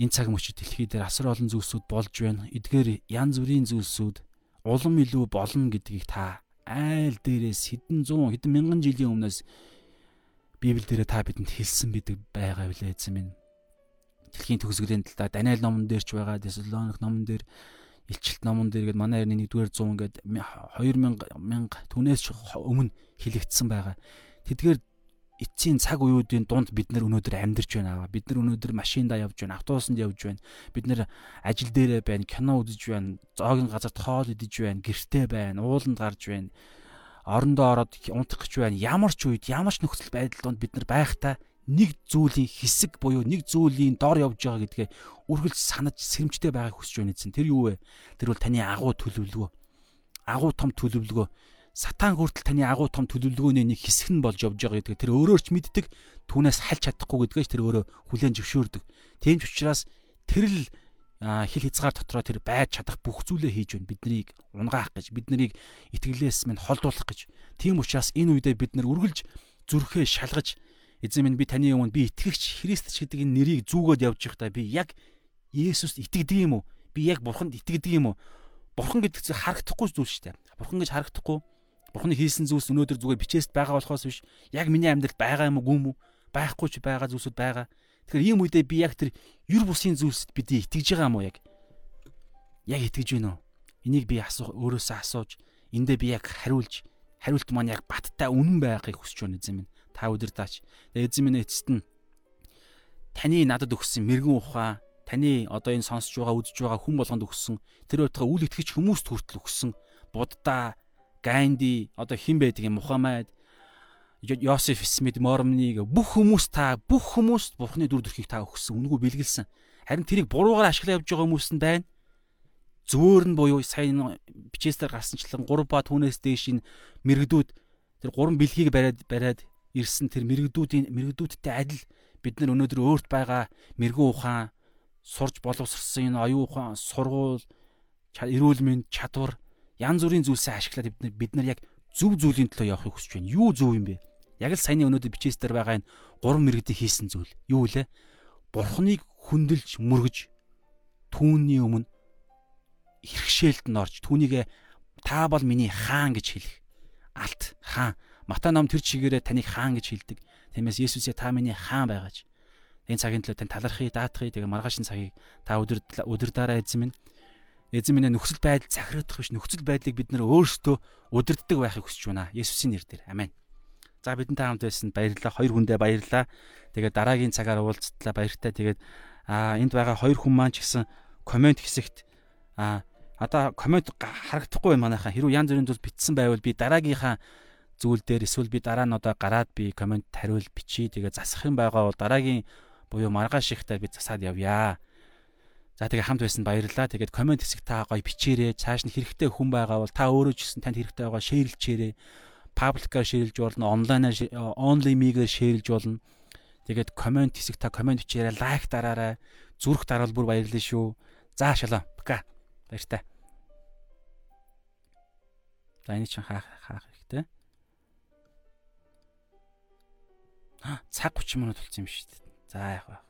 энэ цаг мөчид дэлхий дээр асар олон зүйлсүүд болж байна. Эдгээр янз бүрийн зүйлсүүд улам илүү болно гэдгийг та айл дээрээс хэдэн зуун хэдэн мянган жилийн өмнөөс Библи дээр та бидэнд хэлсэн бидэг байгаа билээ эзэн минь. Дэлхийн төгсгөлийн талаар Даниэл номон дээр ч байгаа, Тесалоник номон дээр, Илчилт номон дээр гээд манай эртний 1-р 100 гээд 2000 мянга түнээс өмнө хэлэгдсэн байгаа. Тэдгээр эцсийн цаг үеүүдийн дунд бид нар өнөөдөр амьдарч байна. Бид нар өнөөдөр машиндаа явж байна, автобусанд явж байна. Бид нар ажил дээрээ байна, кино үзэж байна, зоогийн газарт хоол идэж байна, гэртээ байна, ууланд гарч байна. Орондоо ороод унтах гэж байна. Ямар ч үед, ямар ч нөхцөл байдал донд бид нар байхдаа нэг зүйлийн хэсэг буюу нэг зүйлийн дор явж байгаа гэдгээ үргэлж санаж сэрэмжтэй байгааг хүсэж байна гэсэн. Тэр юу вэ? Тэр бол таны агуу төлөвлөгөө. Агуу том төлөвлөгөө сатан хүртэл таны агуу том төлөвлөгөөний нэг хэсэг нь болж явж байгаа гэдэг тэр өөрөө ч мэддэг түүнээс хальж чадахгүй гэдгээс тэр өөрөө хүлээн зөвшөөрдөг. Тийм ч учраас тэр л хил хязгаар дотроо тэр байж чадах бүх зүйлээ хийж байна. Биднийг унгаах гэж, биднийг итгэлээс минь холдуулах гэж. Тийм учраас энэ үедээ бид нар үргэлж зүрхээ шалгаж эзэн минь би таны өмнө би итгэгч Христ гэдэг энэ нэрийг зүгөөд явж байхдаа би яг Есүст итгэдэг юм уу? Би яг Бурханд итгэдэг юм уу? Бурхан гэдэг зүйл харагдахгүй зүйл шүү дээ. Бурхан гэж харагдахгүй Бурхны хийсэн зүйлс өнөөдөр зүгээр бичээст байгаа болохоос биш яг миний амьдралд байгаа юм уу гүм үү? Байхгүй ч байгаа зүйлсүүд байгаа. Тэгэхээр ийм үедээ би яг тэр юр бусын зүйлсэд бидний итгэж байгаа юм уу яг? Яг итгэж байна уу? Энийг би асуух өөрөөсөө асууж эндээ би яг хариулж хариулт маань яг баттай үнэн байхыг хүсэж байна эзэн минь. Та. Тэгээ эзэн минь эцэст нь таны надад өгсөн мэрэгэн ухаан таны одоо энэ сонсож байгаа үзэж байгаа хүн болгонд өгсөн тэр өөртөө үл итгэж хүмүүст хүртэл өгсөн буддаа Ганди одоо хэн байдаг юм Мухаммад Йосеф Смит Мормниг бүх хүмүүс та бүх хүмүүст Бурхны дүр төрхийг та өгсөн үнгүү бэлгэлсэн. Харин тэрийг буруугаар ашиглаж явж байгаа хүмүүс нь байна. Зөөр нь буюу сайн бичээсээр гарсанчлан 3 ба түүнээс дээш ин мэрэгдүүд тэр гурван бэлгийг бариад бариад ирсэн тэр мэрэгдүүдийн мэрэгдүүдтэй адил бид нар өнөөдөр өөрт байгаа мэрэгэн ухаан сурж боловсрсан энэ оюун ухаан сургууль эрүүл мэнд чадвар янз бүрийн зүйлсээ ашиглаад бид нар яг зөв зүйлийн төлөө явахыг хүсэж байна. Юу зөв юм бэ? Яг л саяны өнөөдөр бичээс дээр байгаа энэ гурван мэрэгдээ хийсэн зүйл. Юу вэ? Бурхныг хүндэлж мөргөж түүний өмнө хэрэгшээлд нь орж түүнийгээ та бол миний хаан гэж хэлэх. Алт хаан. Матай ном тэр чигээрээ таныг хаан гэж хэлдэг. Тиймээс Есүсээ та миний хаан байгаач. Энэ цагийн төлөө тань талархыг, даатахыг, тэгээ маргаашин цагийг та өдөр өдөр дараа эзэн минь эзэн минь нөхцөл байдал захирагдах биш нөхцөл байдлыг бид нөр өөрсдөө удирддаг байхыг хүсэж байна. Есүсийн нэрээр. Амен. За бидэнтэй хамт байсан баярлалаа. Хоёр хүндээ баярлалаа. Тэгээд дараагийн цагаар уулзтлаа баяртай. Тэгээд аа энд байгаа хоёр хүн маань ч гэсэн комент хэсэгт аа одоо комент харагдахгүй манайхаа. Хэрвээ янз бүрийн зүйл бичсэн байвал би дараагийнхаа зүйл дээр эсвэл би дараа нь одоо гараад би комент хариул бичиж тэгээ засах юм байгаа бол дараагийн буюу маргааш ихтэй би засаад явъя. За тэгээ хамт байсан баярлалаа. Тэгээд комент хэсэг та гоё бичээрэй. Цааш нь хэрэгтэй хүн байгаа бол та өөрөө ч гэсэн танд хэрэгтэй байгаа шеэрлчээрэй. Пабликаар шеэрлж болно, онлайнаар онли мигээр шеэрлж болно. Тэгээд комент хэсэг та комент бичээрэй, лайк дараарай. Зүрх дараал бүр баярлалаа шүү. За шалаа. Бака. Баяртай. За энэ чинь хаах хаах хэрэгтэй. Цаг 30 минут болсон юм шүү дээ. За яах вэ?